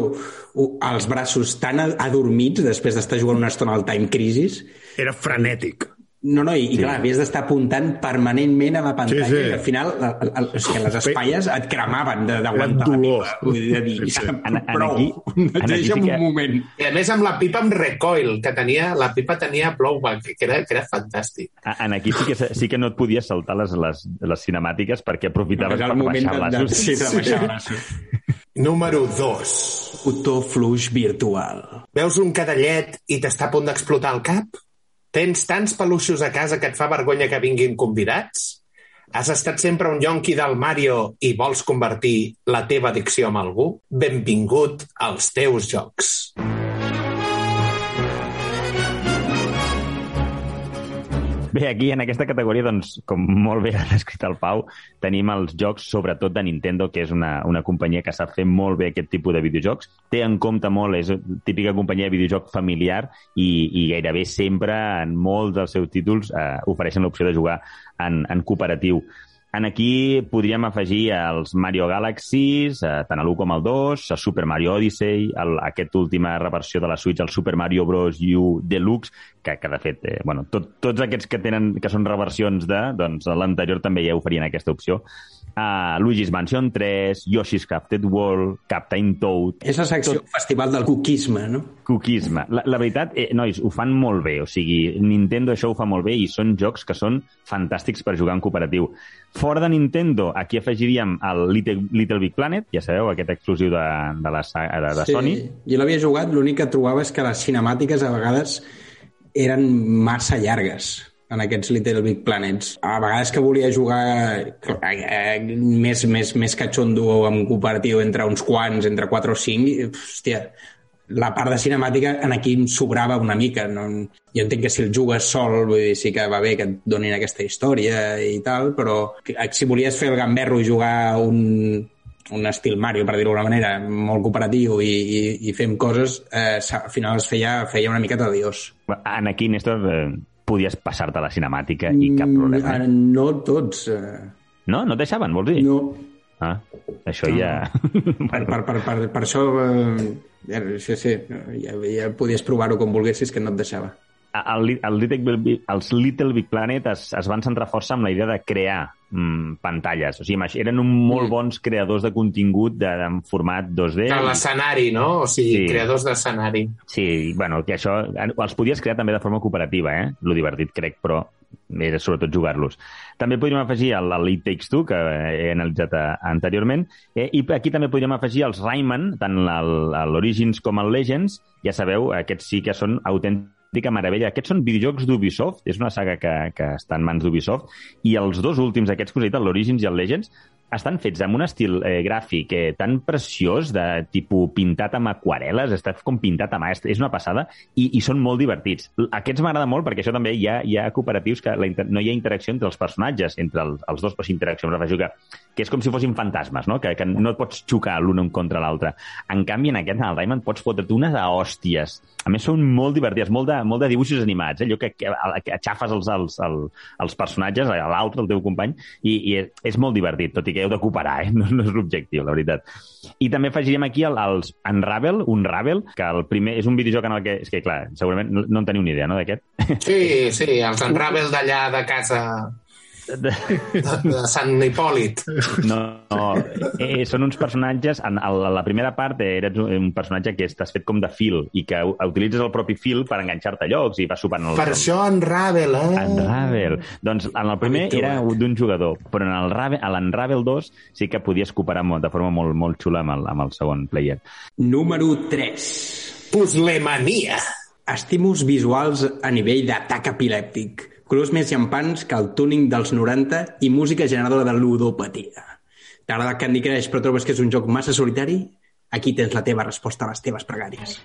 els braços tan ad- adormits després d'estar jugant una estona al Time Crisis. Era frenètic. No, no, i, i clar, havies d'estar apuntant permanentment a la pantalla Sí, sí. i al final el, el, o sigui, les espatlles et cremaven de- d'aguantar la pipa. Vull dir, dir, Sí, sí. En- en prou, aquí- en aquí deixa'm sí que- un moment. I a més amb la pipa amb recoil, que tenia, la pipa tenia plowback, que era, que era fantàstic. A- En aquí sí que, sí que no et podies saltar les, les, les cinemàtiques perquè aprofitaves És per baixar braços. sí, de baixar braços. <laughs> Número 2. Botó fluix virtual. Veus un cadallet i t'està a punt d'explotar el cap? Tens tants peluixos a casa que et fa vergonya que vinguin convidats? Has estat sempre un yonqui del Mario i vols convertir la teva addicció en algú? Benvingut als teus jocs. Bé, aquí en aquesta categoria, doncs, com molt bé ha descrit el Pau, tenim els jocs, sobretot de Nintendo, que és una, una companyia que sap fer molt bé aquest tipus de videojocs. Té en compte molt, és típica companyia de videojoc familiar i, i gairebé sempre en molts dels seus títols eh, ofereixen l'opció de jugar en, en cooperatiu. En aquí podríem afegir els Mario Galaxies, eh, tant l'1 com el 2, el Super Mario Odyssey, el, aquest última reversió de la Switch, el Super Mario Bros. U Deluxe, que, que de fet, eh, bueno, tot, tots aquests que tenen que són reversions de, doncs l'anterior també ja oferien aquesta opció. Uh, Luigi's Mansion 3, Yoshi's Crafted World, Captain Toad... És la secció festival del cuquisme, no? Cookisme. La, la veritat, eh, nois, ho fan molt bé. O sigui, Nintendo això ho fa molt bé i són jocs que són fantàstics per jugar en cooperatiu. Fora de Nintendo, aquí afegiríem el Little, Little Big Planet, ja sabeu, aquest exclusiu de, de, la, de, de Sony. Jo l'havia jugat, l'únic que trobava és que les cinemàtiques a vegades eren massa llargues en aquests Little Big Planets. A vegades que volia jugar eh, eh, més, més, més catxondo en cooperatiu entre uns quants, entre 4 o 5, i, hòstia, la part de cinemàtica en aquí em sobrava una mica. No? Jo entenc que si el jugues sol, vull dir, sí que va bé que et donin aquesta història i tal, però que- si volies fer el gamberro i jugar un, un estil Mario, per dir-ho d'alguna manera, molt cooperatiu i, i, i fem coses, eh, al final es feia, feia una miqueta de dios. Néstor, eh, podies passar-te la cinemàtica i cap problema. Mm, eh, no tots. Eh, No? No et deixaven, vols dir? no. Ah, això ja... <laughs> Per, per, per, per, per això, eh, sí, sí, ja, ja podies provar-ho com volguessis, que no et deixava. El, el Little Big, els Little Big Planet es, es van centrar força en la idea de crear mm, pantalles. O sigui, eren un molt Mm. bons creadors de contingut de, en format 2D. De l'escenari, no? O sigui, Sí. creadors d'escenari. Sí, bueno, que això els podies crear també de forma cooperativa, eh? Lo divertit, crec, però era sobretot jugar-los. També podríem afegir el, el It Takes Two, que he analitzat eh, anteriorment, eh, i aquí també podríem afegir els Rayman, tant l'Origins com el Legends, ja sabeu, aquests sí que són autèntica meravella. Aquests són videojocs d'Ubisoft, és una saga que, que està en mans d'Ubisoft, i els dos últims, aquests que us he dit, l'Origins i el Legends, estan fets amb un estil eh, gràfic eh, tan preciós, de tipus pintat amb aquarel·les, està com pintat a mà, és, una passada, i, i són molt divertits. Aquests m'agrada molt perquè això també hi ha, hi ha cooperatius que la, inter- no hi ha interacció entre els personatges, entre el, els dos, o sigui, interacció, em refereixo que, que és com si fossin fantasmes, no? que, que no et pots xocar l'un contra l'altre. En canvi, en aquest, en el Rayman, pots fotre't unes a hòsties. A més, són molt divertides, molt de, molt de dibuixos animats, eh? allò que, que, que aixafes els, els, els, els personatges, l'altre, el teu company, i, i és molt divertit, tot i que heu de cooperar, eh? <laughs> no, no és l'objectiu, la veritat. I també afegiríem aquí el, els Unravel, Unravel, que el primer és un videojoc en el que... És que, clar, segurament no, no en teniu ni idea, no, d'aquest? Sí, sí, els Unravel d'allà de casa de, de Sant Hipòlit. No, no eh, són uns personatges... En, a la, la primera part eh, eres un, personatge que estàs fet com de fil i que utilitzes el propi fil per enganxar-te a llocs i vas sopant els... Per això Unravel, eh? Unravel. Doncs en el primer era d'un jugador, però en el Ravel, a l'Unravel 2 sí que podies cooperar molt, de forma molt, molt xula amb el, amb el segon player. Número 3. Puslemania. Estímuls visuals a nivell d'atac epilèptic. Colors més llampants que el túning dels 90 i música generadora de ludopatia. T'agrada Candy Crush però trobes que és un joc massa solitari? Aquí tens la teva resposta a les teves pregàries.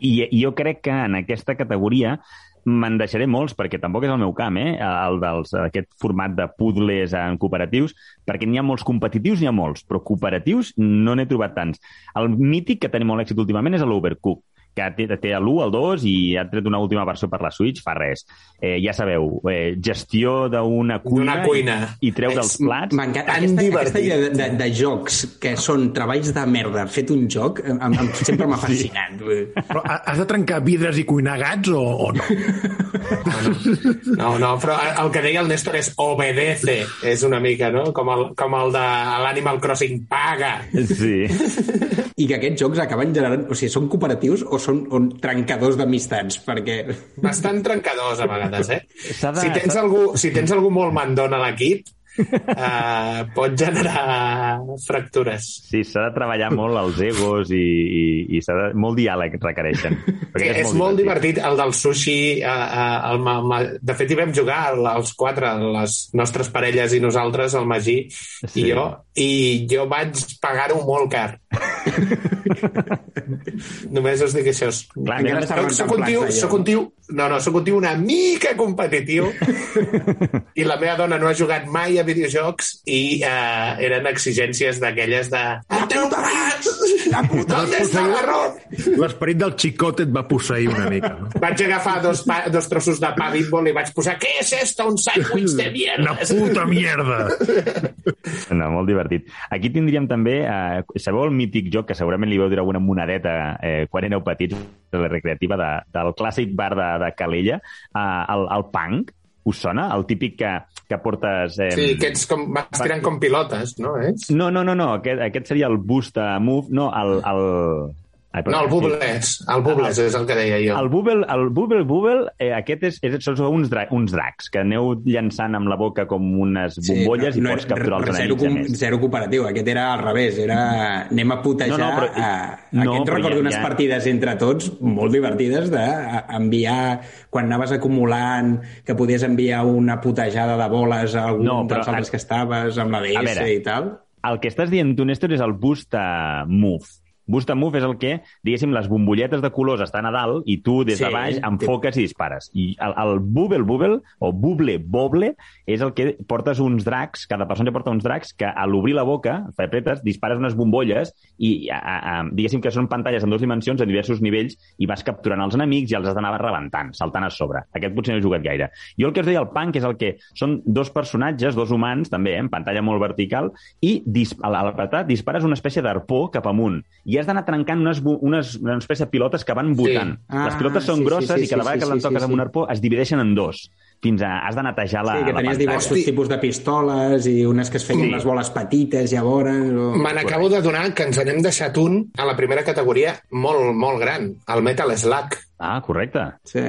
I jo crec que en aquesta categoria me'n deixaré molts, perquè tampoc és el meu camp, eh? el dels, aquest format de puzzles en cooperatius, perquè n'hi ha molts competitius, n'hi ha molts, però cooperatius no n'he trobat tants. El mític que tenim molt èxit últimament és l'Overcook, que té, té l'1, el 2 i ha tret una última versió per la Switch, fa res. Eh, ja sabeu, eh, gestió d'una cuina, cuina. i, i treu dels És plats. M'encanta Tan aquesta, divertit. aquesta idea de, de, de jocs que són treballs de merda fet un joc, em, em, sempre m'ha fascinat. Sí. Però ha- has de trencar vidres i cuinar gats o, o no? <laughs> No, no, però el que deia el Néstor és obedece. És una mica, no? Com el, com el de l'Animal Crossing paga. Sí. <laughs> I que aquests jocs acaben generant... O sigui, són cooperatius o són on, trencadors d'amistats? Perquè... <laughs> Bastant trencadors, a vegades, eh? De- Si tens, algú, si tens algú molt mandón a l'equip, uh, pot generar fractures. Sí, s'ha de treballar molt els egos i, i, i s'ha de... molt diàleg requereixen. perquè Que és molt divertit, el del sushi. Uh, uh, el, ma, ma, de fet, hi vam jugar els quatre, les nostres parelles i nosaltres, el Magí Sí. i jo, i jo vaig pagar-ho molt car. <laughs> Només us dic això. Clar, Encara anem- està Soc, soc, un tio, soc un tio, no, no, soc un tio una mica competitiu <laughs> i la meva dona no ha jugat mai a videojocs i uh, eren exigències d'aquelles de la puta la puta està? L'esperit del xicot et va posseir una mica. No? Vaig agafar dos, pa, dos trossos de pa bimbo i vaig posar què és esto? Un sandwich de Una mierda. puta mierda! <laughs> No, molt divertit. Aquí tindríem també, eh, sabeu el mític joc que segurament li vau dir alguna monedeta eh, quan éreu petits de la recreativa de, del clàssic bar de, de Calella, eh, el, el punk, us sona? El típic que, que portes... Eh, Sí, que ets com, vas tirant com pilotes, no? És? No, no, no, no. Aquest, aquest seria el boost a move. No, el... el... Ai, No, el Bubles. El Bubles és el que deia jo. El Bubble, el Bubble Bubble, eh, aquest és, és, són uns, dra uns dracs que aneu llançant amb la boca com unes bombolles i pots capturar els zero, enemics a com- zero cooperatiu, aquest era al revés, era anem a putejar... No, no, però- a... no, aquest recordo ja- unes ja- partides entre tots molt divertides d'enviar, quan anaves acumulant, que podies enviar una putejada de boles a algun No, però dels altres a- que estaves, amb la A DS veure. i tal. El que estàs dient tu, Néstor, és el boost a move. Boost a move és el que, diguéssim, les bombolletes de colors estan a dalt i tu des Sí, de baix enfoques i dispares. I el, el bubble bubble, o buble boble, és el que portes uns dracs, cada persona porta uns dracs, que a l'obrir la boca, apretes, dispares unes bombolles i, a, a, a, diguéssim que són pantalles en dues dimensions, en diversos nivells, i vas capturant els enemics i els has d'anar rebentant, saltant a sobre. Aquest potser no he jugat gaire. Jo el que us deia, el punk, és el que són dos personatges, dos humans, també, eh, en pantalla molt vertical, i dis a l'apretar dispares una espècie d'arpó cap amunt. I has d'anar trencant unes, unes, una espècie de pilotes que van botant. Ah, Les pilotes són sí, sí, grosses sí, i cada sí, vegada sí, que les sí, toques sí, amb un sí. arpó es divideixen en dos. Fins a... Has d'anar a tejar la, Sí, que tenies diversos Hosti. tipus de pistoles i unes que es feien Sí. unes boles petites, llavors... O... Me n'acabo de donar que ens n'hem deixat un a la primera categoria molt, molt gran, el Metal Slug. Ah, correcte. Sí.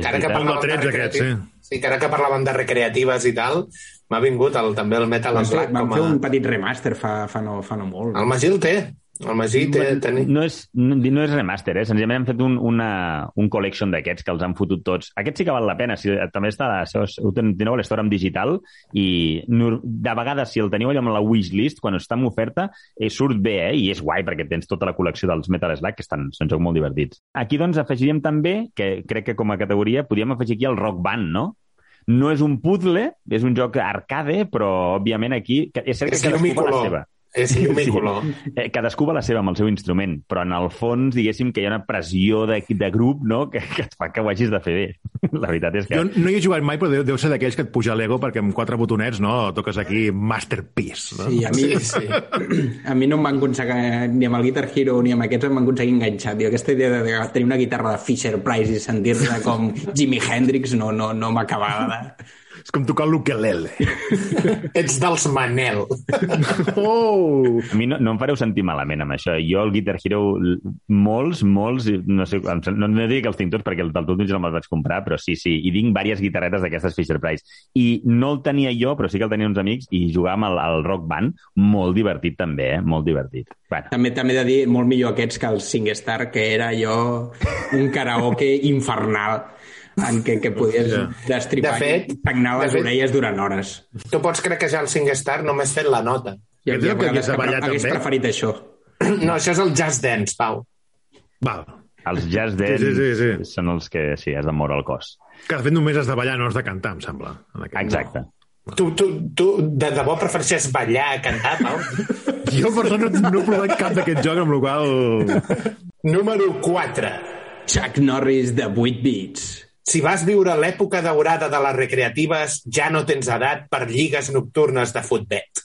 Ara que parlàvem de aquest, recreatives, sí, que ara que parlàvem de recreatives i tal, m'ha vingut el, també el Metal Vam fer, Slug. vam Com fer a... un petit remaster fa, fa, no, fa no molt. El Magí el té. El Magí té... Teni... No és, no, no és remaster, eh? senzillament han fet un, una, un collection d'aquests que els han fotut tots. Aquest sí que val la pena. Si, també està, això és- ho ten- teniu a l'Store en digital i de vegades, si el teniu allò amb la wishlist, quan està en oferta, eh, surt bé, eh? i és guai perquè tens tota la col·lecció dels Metal Slug, que estan, són jocs molt divertits. Aquí, doncs, afegiríem també, que crec que com a categoria, podríem afegir aquí el Rock Band, no? No és un puzzle, és un joc arcade, però, òbviament, aquí... És cert És que cadascú va llumícolor. la seva. És llumícolor. Eh, cadascú va la seva amb el seu instrument, però en el fons, diguéssim, que hi ha una pressió de, de grup no? que, que et fa que ho hagis de fer bé. <laughs> La veritat és que... Jo no hi he jugat mai, però deu, deu ser d'aquells que et puja l'ego perquè amb quatre botonets no, toques aquí Masterpiece. No? Sí, a mi, Sí, sí. a mi no em van aconseguir, ni amb el Guitar Hero ni amb aquests em van aconseguir enganxar. Tio, aquesta idea de, de tenir una guitarra de Fisher Price i sentir-se com Jimi Hendrix no, no, no m'acabava de... És com tocar l'ukelele. <laughs> Ets dels Manel. Oh! A mi no, no em fareu sentir malament amb això. Jo el Guitar Hero, molts, molts, no sé, no, no dic que els tinc tots perquè el del tot no me'ls vaig comprar, però sí, sí, i tinc diverses guitarretes d'aquestes Fisher Price. I no el tenia jo, però sí que el tenia uns amics, i jugar amb el, el Rock Band, molt divertit també, eh? Molt divertit. Bueno, També també he de dir molt millor aquests que el SingStar, que era allò un karaoke infernal en què, que podies destripar De fet- i pagnar les de fet- orelles durant hores. Tu pots craquejar el SingStar només fent la nota. I és el que hagués que hagués també? preferit això. <clears throat> No, això és el Just Dance, Pau. Val. els jazz dance Sí, sí, sí, sí. són els que, sí, has de moure el cos. Que de fet només has de ballar, no has de cantar, em sembla. En aquest. Exacte. Tu, tu, tu de debò prefereixes ballar a cantar, Pau? <laughs> Jo, per sort, no, no he provat cap d'aquest joc, amb la qual Número 4. Chuck Norris de 8 bits. Si vas viure l'època daurada de les recreatives, ja no tens edat per lligues nocturnes de futbet.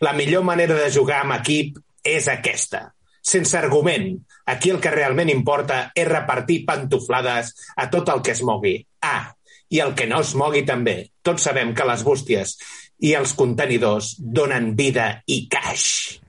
La millor manera de jugar amb equip és aquesta. Sense argument. Aquí el que realment importa és repartir pantoflades a tot el que es mogui. Ah, i el que no es mogui també. Tots sabem que les bústies i els contenidors donen vida i cash.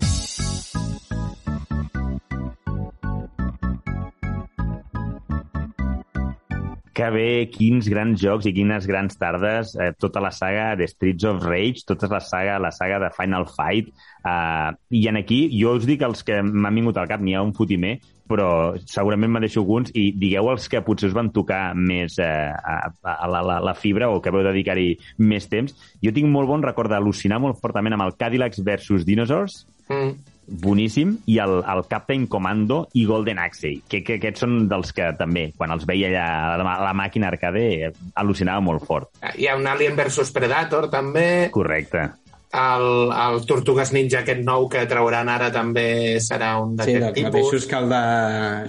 Que bé, quins grans jocs i quines grans tardes. Eh, tota la saga de Streets of Rage, tota la saga, la saga de Final Fight. Eh, I en aquí, jo us dic els que m'han vingut al cap, n'hi ha un fotimer, però segurament me deixo alguns i digueu els que potser us van tocar més eh, a, a la, la, la fibra o que veu dedicar-hi més temps. Jo tinc molt bon record d'al·lucinar molt fortament amb el Cadillacs versus Dinosaurs, Mm. Boníssim, i el, el Captain Commando i Golden Axe, que, que aquests són dels que també, quan els veia allà a la, a la màquina arcade, al·lucinava molt fort. Hi ha un Alien versus Predator, també. Correcte. El, el Tortugues Ninja aquest nou que trauran ara també serà un Sí, d'aquest dels tipus. mateixos que el de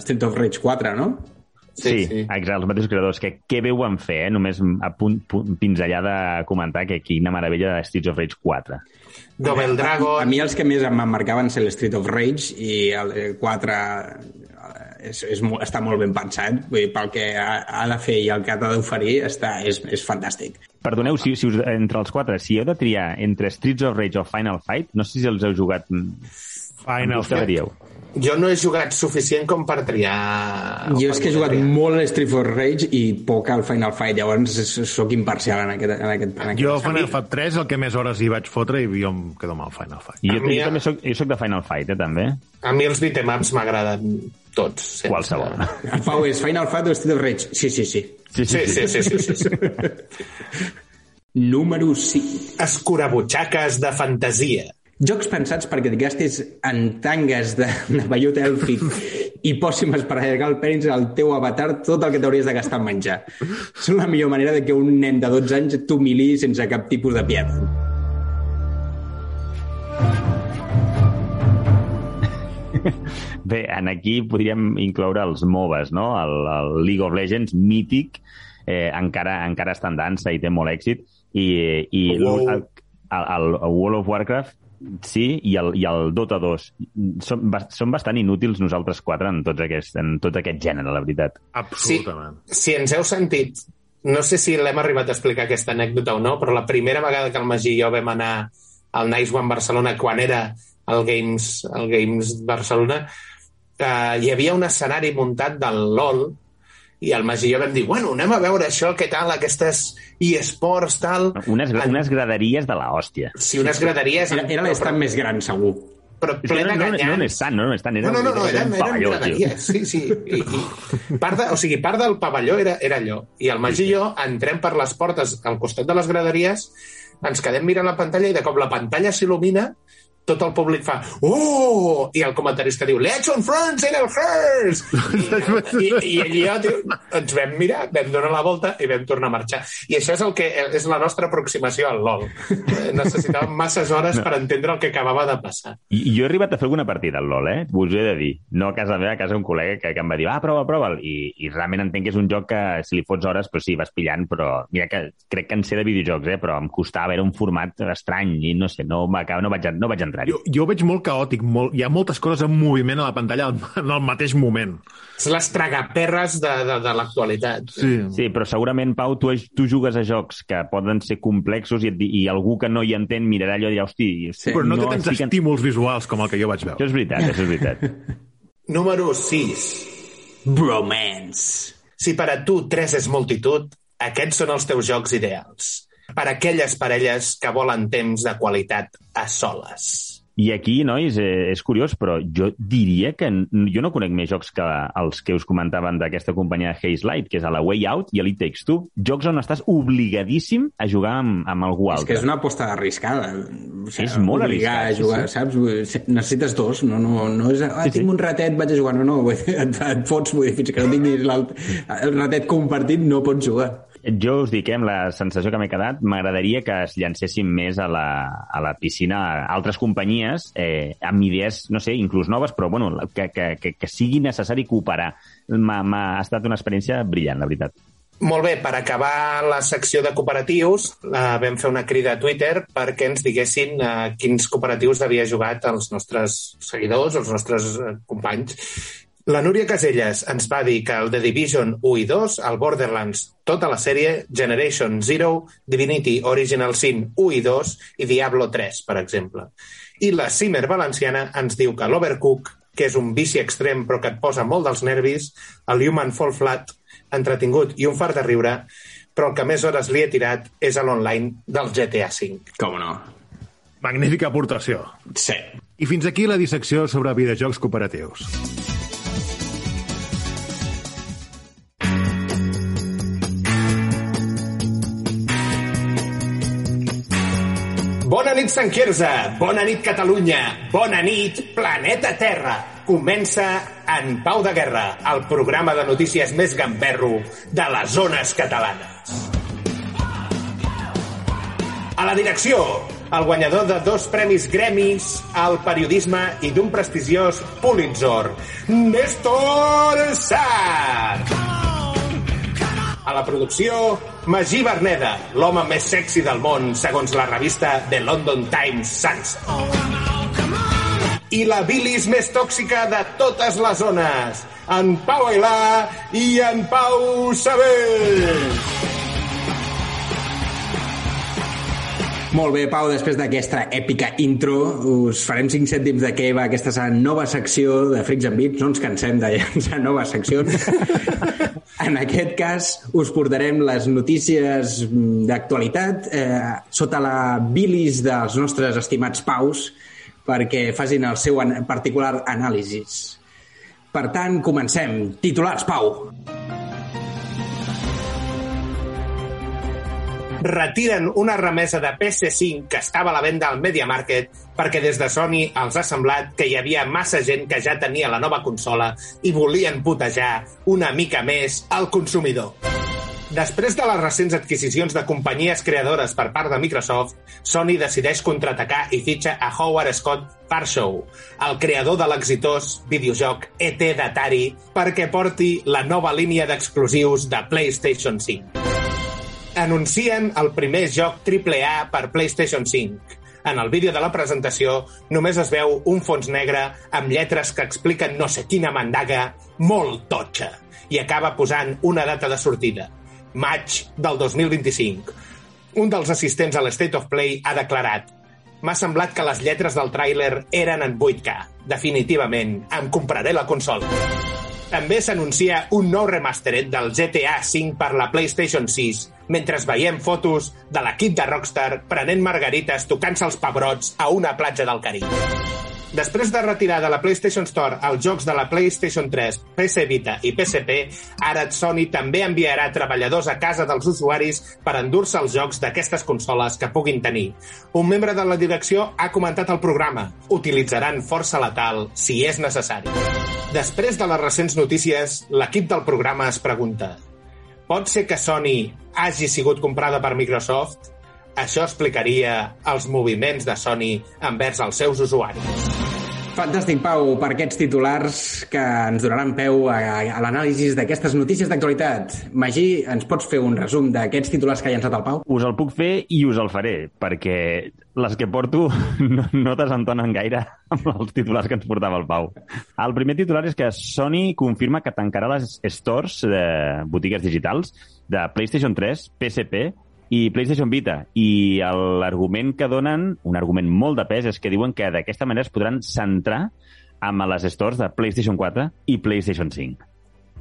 Street of Rage 4, no? Sí, sí, sí. exacte, els mateixos creadors. Que què van fer, eh? Només a punt, punt, pinzellar de comentar que quina meravella de Streets of Rage 4. Double Dragon. A mi els que més em marcaven ser el Street of Rage i el 4 és, és, mo- està molt ben pensat. Vull dir, pel que ha, ha de fer i el que ha d'oferir està, és, és fantàstic. Perdoneu, si, si us, entre els quatre, si heu de triar entre Streets of Rage o Final Fight, no sé si els heu jugat... Final Us quedaríeu. Jo no he jugat suficient com per triar... Jo és que he jugat triar. molt al Street of Rage i poc al Final Fight, llavors sóc imparcial en aquest, en aquest, en aquest Jo a Final Fight 3 el que més hores hi vaig fotre i jo em quedo amb el Final Fight. I jo, A mi- jo també soc, jo soc de Final Fight, eh, també. A mi els beat'em-ups m'agraden tots. Sense... Qualsevol. El Pau és Final Fight o Street of Rage? Sí, sí, sí. Sí, sí, sí. sí, sí, sí, sí. Número 5. Escurabutxaques de fantasia. Jocs pensats perquè et gastis en tangues de, de vellut èlfic i pòssimes per allargar el penis al teu avatar tot el que t'hauries de gastar en menjar. Són la millor manera de que un nen de 12 anys t'humili sense cap tipus de pietat. Bé, en aquí podríem incloure els MOBAs, no? El, el League of Legends, mític, eh, encara, encara està en dansa i té molt èxit, i, i Wow. el, el, el World of Warcraft sí, i el, i el Dota 2. Som, bas- som bastant inútils nosaltres quatre en, tots aquest, en tot aquest gènere, la veritat. Sí, Absolutament. si ens heu sentit, no sé si l'hem arribat a explicar aquesta anècdota o no, però la primera vegada que el Magí i jo vam anar al Nice One Barcelona, quan era el Games, el Games Barcelona, eh, hi havia un escenari muntat del LOL i el Magí i jo vam dir, bueno, anem a veure això, què tal, aquestes eSports, tal... Unes, En- unes graderies de la hòstia. Sí, unes graderies... Era, era l'estat més gran, segur. però És que ple no, de no, no, no estan, no, no estan. Era, No, no, no, no era eren, eren pavelló, tio. graderies, sí, sí. I, i part de, o sigui, part del pavelló era, era allò. I el Magí i jo entrem per les portes al costat de les graderies, ens quedem mirant la pantalla i de cop la pantalla s'il·lumina tot el públic fa oh! I el comentarista diu Let's on France in el Hearst! I, i, i jo tio, ens vam mirar, vam donar la volta i vam tornar a marxar. I això és el que és la nostra aproximació al LOL. Necessitàvem masses hores per entendre el que acabava de passar. I, i jo he arribat a fer alguna partida al LoL, eh? Us ho he de dir. No a casa meva, a casa un col·lega que, que em va dir, ah, prova, prova'l. I, I realment entenc que és un joc que, si li fots hores, però sí, vas pillant, però mira que crec que en sé de videojocs, eh? Però em costava, era un format estrany i no sé, no, no vaig, no vaig entrar-hi. Jo, jo ho veig molt caòtic, molt, hi ha moltes coses en moviment a la pantalla al- en el mateix moment. És les tragaperres de, de, de l'actualitat. Sí. Sí, però segurament, Pau, tu, tu jugues a jocs que poden ser complexos i, et i algú que no hi entén mirarà allò i dirà, hosti... Sí, Però no, té tants estic en- estímuls visuals com el que jo vaig veure. Això és veritat, això és veritat. <laughs> Número 6. Bromance. Si per a tu 3 és multitud, aquests són els teus jocs ideals. Per a aquelles parelles que volen temps de qualitat a soles. I aquí, nois, eh, és curiós, però jo diria que jo no conec més jocs que els que us comentaven d'aquesta companyia de Haze Light, que és a la Way Out i a l'It Takes Two. Jocs on estàs obligadíssim a jugar amb, amb algú És altre. que és una aposta arriscada. O És molt obligar arriscat, a jugar, sí, saps? Vull dir, Necessites dos, no, no, no és... Ah, Sí, sí. tinc un ratet, vaig a jugar. No, no, et, et fots, vull dir, fins que no tinguis l'alt- el ratet compartit no pots jugar. Jo us dic, eh, amb la sensació que m'he quedat, m'agradaria que es llancessin més a la, a la piscina altres companyies eh, amb idees, no sé, inclús noves, però bueno, que, que, que, que sigui necessari cooperar. M'ha m'ha- ha estat una experiència brillant, la veritat. Molt bé, per acabar la secció de cooperatius, eh, vam fer una crida a Twitter perquè ens diguessin eh, quins cooperatius havia jugat els nostres seguidors, els nostres eh, companys. La Núria Caselles ens va dir que el The Division 1 i 2, el Borderlands, tota la sèrie, Generation Zero, Divinity Original Sin 1 i 2 i Diablo 3, per exemple. I la Cimer Valenciana ens diu que l'Overcook, que és un vici extrem però que et posa molt dels nervis, el Human Fall Flat, entretingut i un fart de riure, però el que més hores li he tirat és a l'online del GTA V. Com no? Magnífica aportació. Sí. I fins aquí la dissecció sobre videojocs cooperatius. Nit, Sant Quirze! Bona nit, Catalunya! Bona nit, Planeta Terra! Comença En Pau de Guerra, el programa de notícies més gamberro de les zones catalanes. A la direcció, el guanyador de dos premis Gremis al periodisme i d'un prestigiós Pulitzer, Néstor Sar. A la producció, Magí Berneda, l'home més sexy del món, segons la revista The London Times Sunset. I la bilis més tòxica de totes les zones, en Pau Ailà i en Pau Sabell. Molt bé, Pau, després d'aquesta èpica intro, us farem 5 cèntims de què va aquesta nova secció de Freaks and Beats. No ens cansem de llançar noves seccions. <laughs> en aquest cas, us portarem les notícies d'actualitat eh, sota la bilis dels nostres estimats Paus perquè facin el seu particular anàlisis. Per tant, comencem. Titulars, Pau. Retiren una remesa de PS5 que estava a la venda al Media Market perquè des de Sony els ha semblat que hi havia massa gent que ja tenia la nova consola i volien putejar una mica més al consumidor. Després de les recents adquisicions de companyies creadores per part de Microsoft, Sony decideix contraatacar i fitxa a Howard Scott Farshow, el creador de l'exitós videojoc ET d'Atari, perquè porti la nova línia d'exclusius de PlayStation 5 anuncien el primer joc AAA per PlayStation 5. En el vídeo de la presentació només es veu un fons negre amb lletres que expliquen no sé quina mandaga molt totxa i acaba posant una data de sortida, maig del 2025. Un dels assistents a l'State of Play ha declarat M'ha semblat que les lletres del tràiler eren en 8K. Definitivament, em compraré la consola. També s'anuncia un nou remastered del GTA V per la PlayStation 6, mentre veiem fotos de l'equip de Rockstar prenent margarites tocant-se els pebrots a una platja del Carib. Després de retirar de la PlayStation Store els jocs de la PlayStation 3, PS Vita i PSP, ara Sony també enviarà treballadors a casa dels usuaris per endur-se els jocs d'aquestes consoles que puguin tenir. Un membre de la direcció ha comentat el programa. Utilitzaran força letal si és necessari. Després de les recents notícies, l'equip del programa es pregunta Pot ser que Sony hagi sigut comprada per Microsoft? Això explicaria els moviments de Sony envers els seus usuaris. Fantàstic, Pau, per aquests titulars que ens donaran peu a, a l'anàlisi d'aquestes notícies d'actualitat. Magí, ens pots fer un resum d'aquests titulars que ha llançat el Pau? Us el puc fer i us el faré, perquè les que porto <laughs> no, no desentonen gaire amb els titulars que ens portava el Pau. El primer titular és que Sony confirma que tancarà les stores de botigues digitals de PlayStation 3, PSP i PlayStation Vita. I el- l'argument que donen, un argument molt de pes, és que diuen que d'aquesta manera es podran centrar amb les stores de PlayStation 4 i PlayStation 5.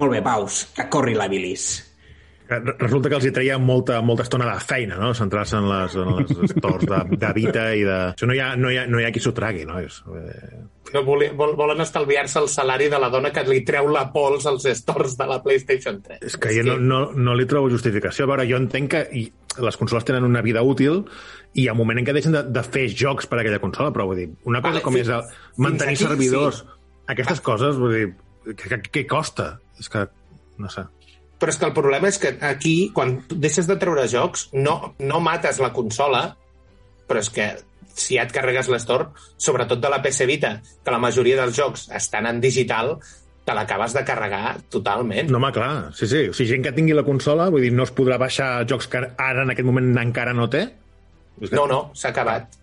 Molt bé, Paus, que corri la bilis. Que re- Resulta que els hi treia molta, molta estona de feina, no? Centrar-se en les, en les <laughs> stores de, de Vita i de... Això no hi ha, no hi ha, no hi ha qui s'ho tragui, no? És, eh, No vol, vol, volen estalviar-se el salari de la dona que li treu la pols als stores de la PlayStation 3. és que jo no, no, no li trobo justificació. A veure, jo entenc que i les consoles tenen una vida útil i hi ha un moment en què deixen de, de fer jocs per a aquella consola, però vull dir, una cosa Vale, com fins- és el, mantenir aquí, servidors, sí. aquestes coses, vull dir, què, costa? És que, no sé. Però és que el problema és que aquí, quan deixes de treure jocs, no, no mates la consola, però és que si ja et carregues l'Store, sobretot de la PS Vita, que la majoria dels jocs estan en digital, te l'acabes de carregar totalment. No, home, clar, sí, sí. O sigui, gent que tingui la consola, vull dir, no es podrà baixar jocs que ara en aquest moment encara no té? Que- No, no, s'ha acabat.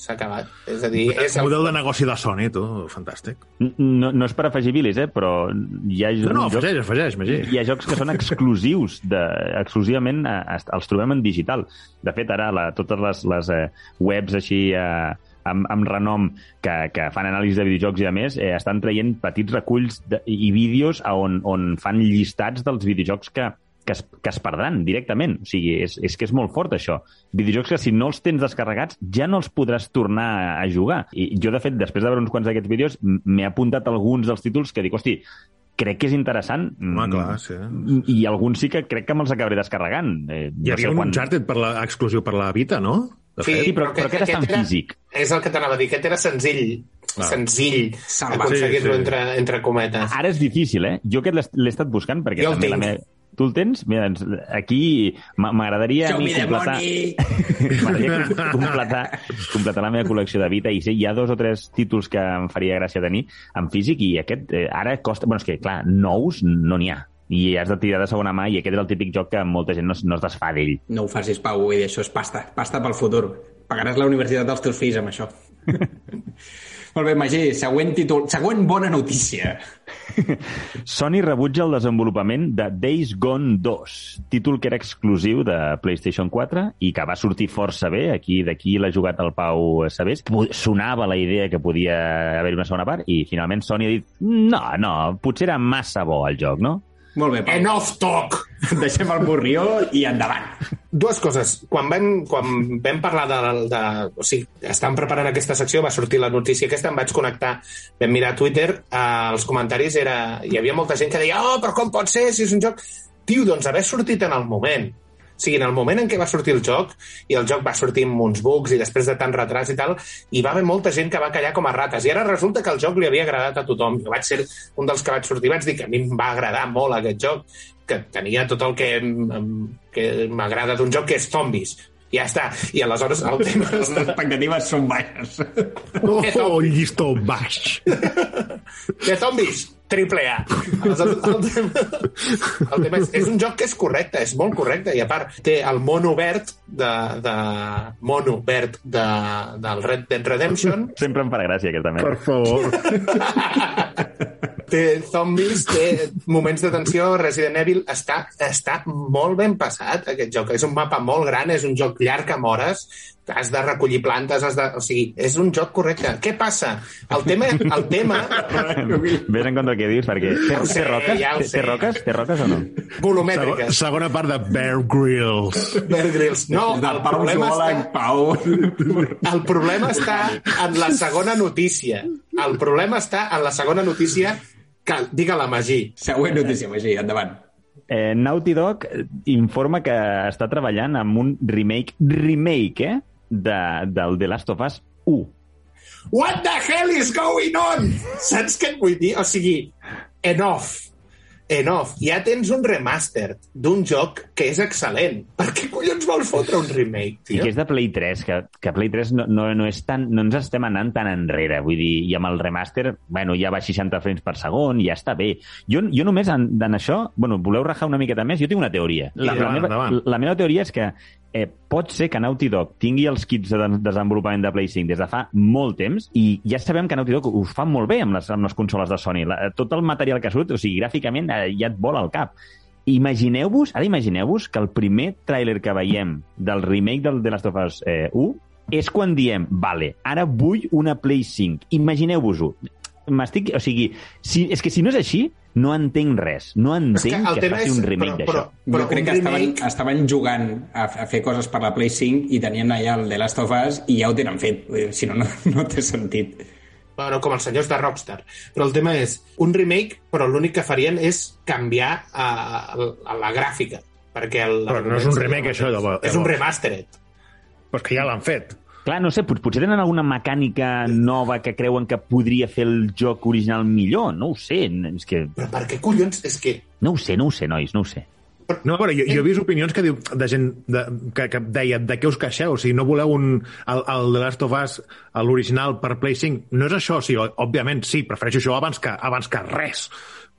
S'ha acabat. És a dir, és El el... model de negoci de Sony, tu, fantàstic. No, no és per afegir bilis, eh? però hi ha, No, no, jocs, afegeix, afegeix, Magí. hi ha jocs que són exclusius, de, exclusivament a, a, els trobem en digital. De fet, ara la, totes les, les eh, webs així eh, amb, amb renom que, que fan anàlisis de videojocs i a més, eh, estan traient petits reculls de, i vídeos on, on fan llistats dels videojocs que, que es, que es perdran directament. O sigui, és, és que és molt fort, això. Videojocs que si no els tens descarregats ja no els podràs tornar a jugar. I jo, de fet, després de veure uns quants d'aquests vídeos, m'he apuntat alguns dels títols que dic, hosti, crec que és interessant. Home, Mm, clar, sí. I alguns sí que crec que me'ls acabaré descarregant. Eh, Hi havia un Uncharted per la, exclusiu per la Vita, no? De fet. Sí, però- però aquest està en físic. És el que t'anava a dir, aquest era senzill. Clar. Senzill aconseguir-lo Sí, sí. entre, entre cometes. Ara és difícil, eh? Jo aquest l'he- estat buscant perquè Jo també la meva... Tu el tens? Mira, doncs, aquí m'a- m'agradaria a mi completar... <laughs> completar, completar la meva col·lecció de Vita i sí, hi ha dos o tres títols que em faria gràcia tenir en físic i aquest eh, ara costa... Bueno, és que, clar, nous no n'hi ha i has de tirar de segona mà i aquest és el típic joc que molta gent no, no es desfà d'ell. No ho facis, Pau, vull dir, això és pasta. Pasta pel futur. Pagaràs la universitat dels teus fills amb això. <laughs> Molt bé, Magí, següent títol, següent bona notícia. <laughs> Sony rebutja el desenvolupament de Days Gone 2, títol que era exclusiu de PlayStation 4 i que va sortir força bé, aquí d'aquí l'ha jugat el Pau Sabés. Sonava la idea que podia haver una segona part i finalment Sony ha dit no, no, potser era massa bo el joc, no? Molt bé, Pau. Enough talk! <laughs> Deixem el borrió i endavant. Dues coses. Quan vam, quan vam parlar de, de... O sigui, estàvem preparant aquesta secció, va sortir la notícia aquesta, em vaig connectar, vam mirar Twitter, eh, els comentaris era... Hi havia molta gent que deia oh, però com pot ser si és un joc... Tio, doncs haver sortit en el moment. O sigui, en el moment en què va sortir el joc, i el joc va sortir amb uns bugs i després de tant retrats i tal, hi va haver molta gent que va callar com a rates. I ara resulta que el joc li havia agradat a tothom. Jo vaig ser un dels que vaig sortir, vaig dir que a mi em va agradar molt aquest joc, que tenia tot el que, que m'agrada d'un joc, que és zombies. Ja està. I aleshores el tema... <laughs> Les expectatives són baixes. Oh, oh, llistó baix. <laughs> De zombies, triple A. Aleshores, el tema, el tema és, és un joc que és correcte, és molt correcte, i a part té el mono verd de, de mono verd de, del Red Dead Redemption, Sempre em farà gràcia aquesta Per merda. favor. té zombies, té moments de tensió, Resident Evil està, està molt ben passat, aquest joc. És un mapa molt gran, és un joc llarg amb hores, has de recollir plantes, has de... O sigui, és un joc correcte. Què passa? El tema... El tema <laughs> Ves en compte el que dius, perquè té, ho sé, té roques? ja ho té, té roques? Té roques o no? Volumètriques. segona part de Bear Grylls. Bear Grylls. No, el problema, està, Pau. <laughs> el problema està en la segona notícia. El problema està en la segona notícia que digue la Magí. Següent notícia, Magí, endavant. Eh, Naughty Dog informa que està treballant amb un remake, remake, eh? De, del The Last of Us 1. What the hell is going on? Saps què et vull dir? O sigui, enough. Enough. Ja tens un remaster d'un joc que és excel·lent. Per què collons vols fotre un remake, I tio? que és de Play 3, que, que Play 3 no, no, no, és tan, no ens estem anant tan enrere. Vull dir, i amb el remaster, bueno, ja va a 60 frames per segon, ja està bé. Jo, jo només en, en això, bueno, voleu rajar una miqueta més? Jo tinc una teoria. La, la, Endavant, meva, la meva teoria és que eh, pot ser que Naughty Dog tingui els kits de de- desenvolupament de Play 5 des de fa molt temps i ja sabem que Naughty Dog ho fa molt bé amb les, amb les consoles de Sony. La, tot el material que surt, o sigui, gràficament eh, ja et vola al cap. Imagineu-vos, ara imagineu-vos que el primer tràiler que veiem del remake del The Last of Us eh, 1 és quan diem, vale, ara vull una Play 5. Imagineu-vos-ho. M'estic... O sigui, si, és que si no és així, no entenc res. No entenc que, que faci un remake d'això. Però, crec un que estaven, remake- estaven jugant a, a fer coses per la Play 5 i tenien allà el The Last of Us i ja ho tenen fet. Si no, no, <laughs> no té sentit. Bueno, com els senyors de Rockstar. Però el tema és un remake, però l'únic que farien és canviar a, a, a la gràfica. Perquè el, Però no és un remake, això, llavors. És un remastered. Però és que ja l'han fet. Clar, no sé, pot- potser tenen alguna mecànica nova que creuen que podria fer el joc original millor. No ho sé. És que... Però per què collons? És que... No ho sé, no ho sé, nois, no ho sé. No, però jo, jo he vist opinions que diu de gent de, que, que deia de què us queixeu? O sigui, no voleu un, el, el The Last of Us, l'original per Play 5? No és això, o sigui, òbviament sí, prefereixo això abans que, abans que res.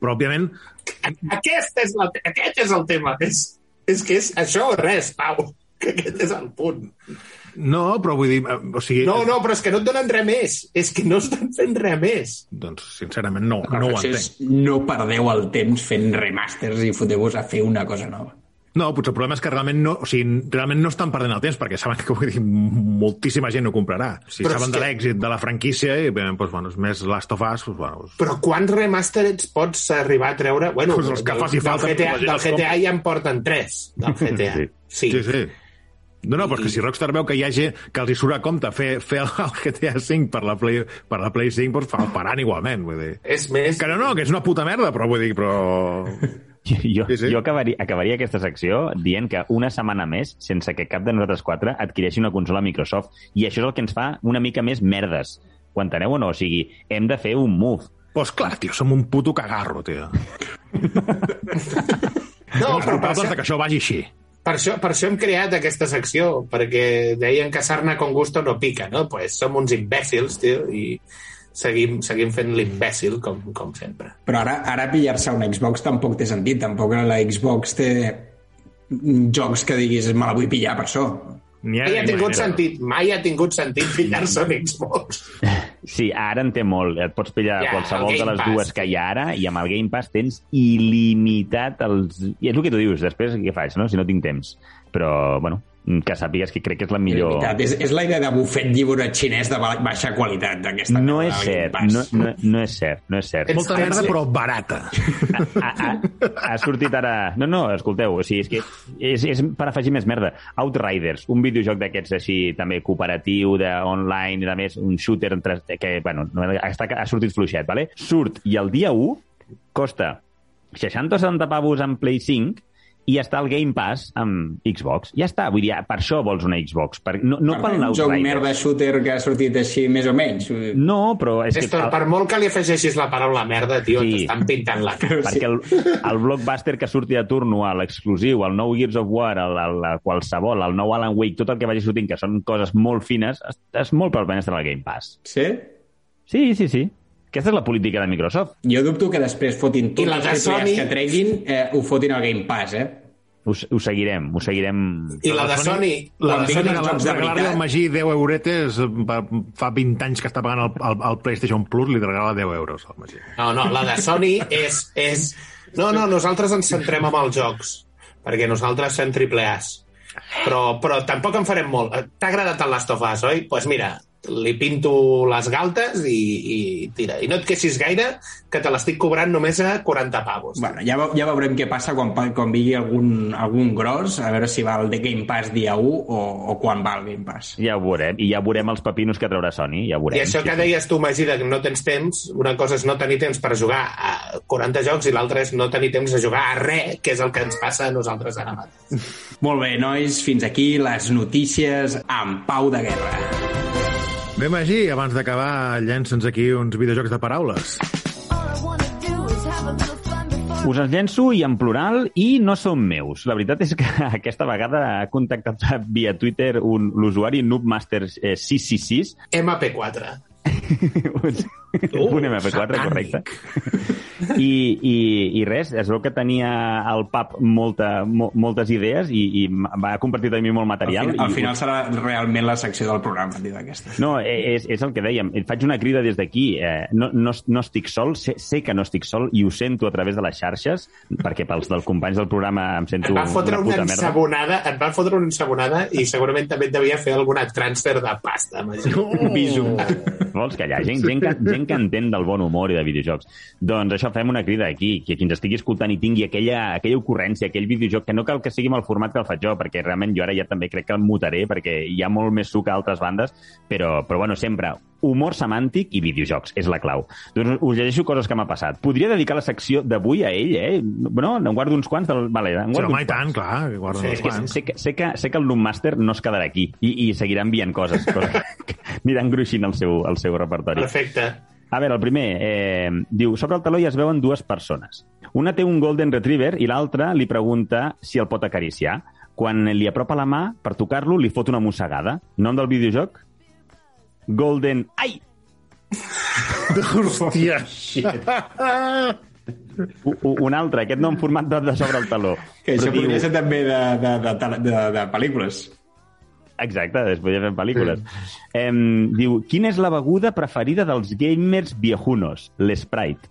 Però, òbviament, Aquest és, la, aquest és el tema. És, és que és això o res, Pau. <laughs> Que aquest és el punt. No, però vull dir... eh, O sigui, No, no, però és que no et donen res més. És que no estan fent res més. Doncs, sincerament, no, no ho entenc. és no perdeu el temps fent remasters i foteu-vos a fer una cosa nova. No, potser el problema és que realment no, o sigui, realment no estan perdent el temps, perquè saben que vull dir, moltíssima gent ho comprarà. Si Però saben és de que- l'èxit de la franquícia, i, bé, doncs, bueno, és més Last of Us, doncs, bueno, doncs, Però quants remastereds pots arribar a treure? Bueno, Pues els que del, faci del falta, GTA, la gent del GTA ja en porten tres, del GTA. Sí. sí. sí, sí. No, no, però és que si Rockstar veu que hi ha gent que els hi surt a compte fer, fer el, <laughs> GTA 5 per la Play, per la Play 5, doncs fa el parant igualment, vull dir. És més... Que no, no, que és una puta merda, però vull dir, però... <laughs> Jo, Sí, sí, jo acabaria, acabaria aquesta secció dient que una setmana més, sense que cap de nosaltres quatre adquireixi una consola Microsoft. I això és el que ens fa una mica més merdes. Ho enteneu o no? O sigui, hem de fer un move. Pues clar, tio, som un puto cagarro, tio. <laughs> No, però per culpables això, de que això vagi així. Per, això, per això hem creat aquesta secció, perquè deien que sarna con gusto no pica, no? Pues som uns imbècils, tio, i seguim, seguim fent l'imbècil, com, com sempre. Però ara, ara pillar-se un Xbox tampoc té sentit. Tampoc la Xbox té jocs que diguis me la vull pillar per això. Ni Mai ha ni tingut sentit, mai ha tingut sentit pillar-se un Xbox. <laughs> Sí, ara en té molt. Et pots pillar Ja, qualsevol de les Pass. dues que hi ha ara i amb el Game Pass tens il·limitat els... I és el que tu dius, després què faig, no? Si no tinc temps. Però, bueno, que sàpigues que crec que és la millor... Veritat, és, és la idea de bufet lliure xinès de ba- baixa qualitat d'aquesta No és cert, no, no, no és cert, no és cert. Ets- Molta merda, però barata. ha, ha, ha sortit ara... No, no, escolteu, o sigui, és que és, és per afegir més merda. Outriders, un videojoc d'aquests així també cooperatiu, de online, i a més un shooter entre, que, bueno, no, està, ha sortit fluixet, vale? Surt i el dia 1 costa 60 o 70 pavos en Play 5 i està el Game Pass amb Xbox. Ja està, vull dir, per això vols una Xbox. Per, no no Per pel un joc merda shooter que ha sortit així més o menys. No, però és que... Néstor, per molt que li afegeixis la paraula merda, tio, Sí. t'estan pintant la cara. Perquè el, <laughs> el blockbuster que surti de turno, a l'exclusiu, el nou Gears of War, el, el, el qualsevol, el nou Alan Wake, tot el que vagi sortint, que són coses molt fines, és, és molt pel benestar del Game Pass. Sí? Sí, sí, sí. Aquesta és la política de Microsoft. Jo dubto que després fotin I la de AAAs Sony- que treguin, eh, ho fotin al Game Pass, eh? Ho, ho seguirem, ho seguirem... I la de Sony... La de Sony, jocs de regalar-li veritat. al Magí 10 euretes, va- fa 20 anys que està pagant el, el, el PlayStation Plus, li regala 10 euros al Magí. No, no, la de Sony és... és... No, no, nosaltres ens centrem en els jocs, perquè nosaltres fem triple A's. Però, però tampoc en farem molt. T'ha agradat el Last of Us, oi? Doncs pues mira, li pinto les galtes i, i tira. I no et queixis gaire, que te l'estic cobrant només a 40 pavos. Bueno, ja, ve- ja veurem què passa quan, quan vingui algun, algun gros, a veure si va el de Game Pass dia 1 o, o quan va el Game Pass. Ja ho veurem. I ja veurem els pepinos que traurà Sony. Ja veurem. I això que sí, sí. deies tu, Magí, de que no tens temps, una cosa és no tenir temps per jugar a 40 jocs i l'altra és no tenir temps a jugar a res, que és el que ens passa a nosaltres ara mateix. <laughs> Molt bé, nois, fins aquí les notícies amb Pau de Guerra. Bé, Magí, abans d'acabar, llença'ns aquí uns videojocs de paraules. Us els llenço i en plural i no són meus. La veritat és que <laughs> aquesta vegada ha contactat via Twitter un- l'usuari Noobmaster eh, 666 MP4. <laughs> un, un MP4, correcte. I, i, I res, es veu que tenia al pub molta, mo, moltes idees i, i va compartir també molt Al, material. final, al i- final serà realment la secció del programa, d'aquesta. No, eh, és, és el que dèiem. Et faig una crida des d'aquí. Eh, no, no, no estic sol, sé, sé que no estic sol i ho sento a través de les xarxes, perquè pels dels companys del programa em Et sento va fotre una una puta merda. ensabonada, et va fotre una ensabonada i segurament també et devia fer alguna transfer de pasta, Magí. Un Visum. Vols callar? Gent, gent, que, gent que entén del bon humor i de videojocs. Doncs això, fem una crida aquí, que qui ens estigui escoltant i tingui aquella, aquella ocurrència, aquell videojoc, que no cal que sigui amb el format que el faig jo, perquè realment jo ara ja també crec que el mutaré, perquè hi ha molt més suc a altres bandes, però, però bueno, sempre humor semàntic i videojocs, és la clau. Doncs us llegeixo coses que m'ha passat. Podria dedicar la secció d'avui a ell, eh? No, en guardo uns quants. Del... Vale, en Sí, guardo home, uns i tant, clar, que guarden Sí, que quants. sé que, sé, que, sé que el Loommaster no es quedarà aquí i, i seguirà enviant coses, coses <laughs> que aniran gruixint el seu, el seu repertori. Perfecte. A veure, el primer, eh, diu, sobre el taló ja es veuen dues persones. Una té un Golden Retriever i l'altra li pregunta si el pot acariciar. Quan li apropa la mà per tocar-lo, li fot una mossegada. Nom del videojoc? Golden... Ai! Hòstia! <laughs> U- Un altre, aquest no en format de, de sobre el taló. Que això diu- podria ser també de, de, de, de, de, de pel·lícules. Exacte, es podia fer pel·lícules. Em, diu, quina és la beguda preferida dels gamers viejunos? L'Sprite.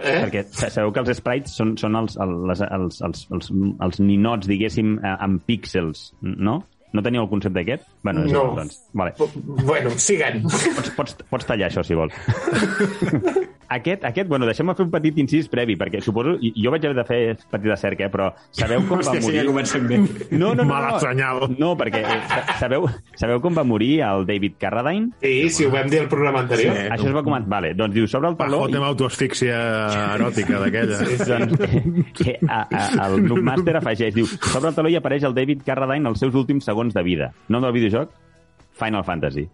Eh? Perquè sa- sabeu que els sprites són, són els, els, els, els, els, els ninots, diguéssim, eh, amb píxels, no? No teníeu el concepte aquest? Bueno, és No. igual, doncs. Vale. Bueno, siguen. Pots, pots, pots tallar això, si vols. <laughs> aquest, aquest, bueno, deixem-me fer un petit incís previ, perquè suposo... i- Jo vaig haver de fer petita cerca, eh, però sabeu com va Hòstia, sí, morir... ja comencem bé. No, no, no. No, senyal. no perquè eh, sa- sabeu, sabeu com va morir el David Carradine? Sí, si ho vam dir al programa anterior. Sí. Això es va comentar. Vale, doncs diu, sobre el taló... Fotem autoasfíxia eròtica d'aquella. doncs, que a, a, el Noobmaster afegeix, diu, sobre el taló hi apareix el David Carradine els seus últims segons de vida. Nom del videojoc? Final Fantasy.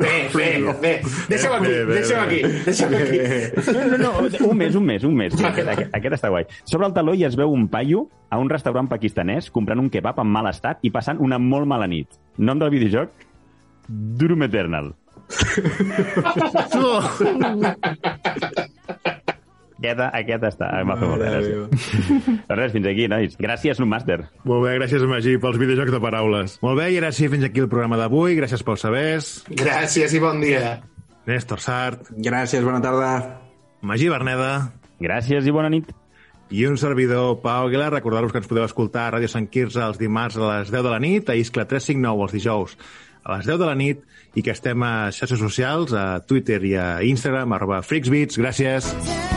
Bé, bé, bé. Deixa'm aquí, Bé, bé, deixa'm bé. aquí, deixa'm aquí. No, no, no, un mes, un mes, un mes. Aquest, aquest, aquest està guai. Sobre el taló hi es veu un paio a un restaurant pakistanès comprant un kebab en mal estat i passant una molt mala nit. Nom del videojoc? Doom Eternal. <laughs> Aquesta, aquesta està, em va fer molta gràcia. <laughs> Doncs res, fins aquí, nois. Gràcies, Noobmaster. Molt bé, gràcies, Magí, pels videojocs de paraules. Molt bé, i ara sí, fins aquí el programa d'avui. Gràcies pels sabers. Gràcies i bon dia. Néstor Sart, Gràcies, bona tarda. Magí Berneda Gràcies i bona nit. i un servidor, Pau Aguilar. Recordar-vos que ens podeu escoltar a Ràdio Sant Quirze els dimarts a les 10 de la nit, a Iscla 359 els dijous a les 10 de la nit i que estem a xarxes socials, a Twitter i a Instagram, arroba FreaksBeats. Gràcies.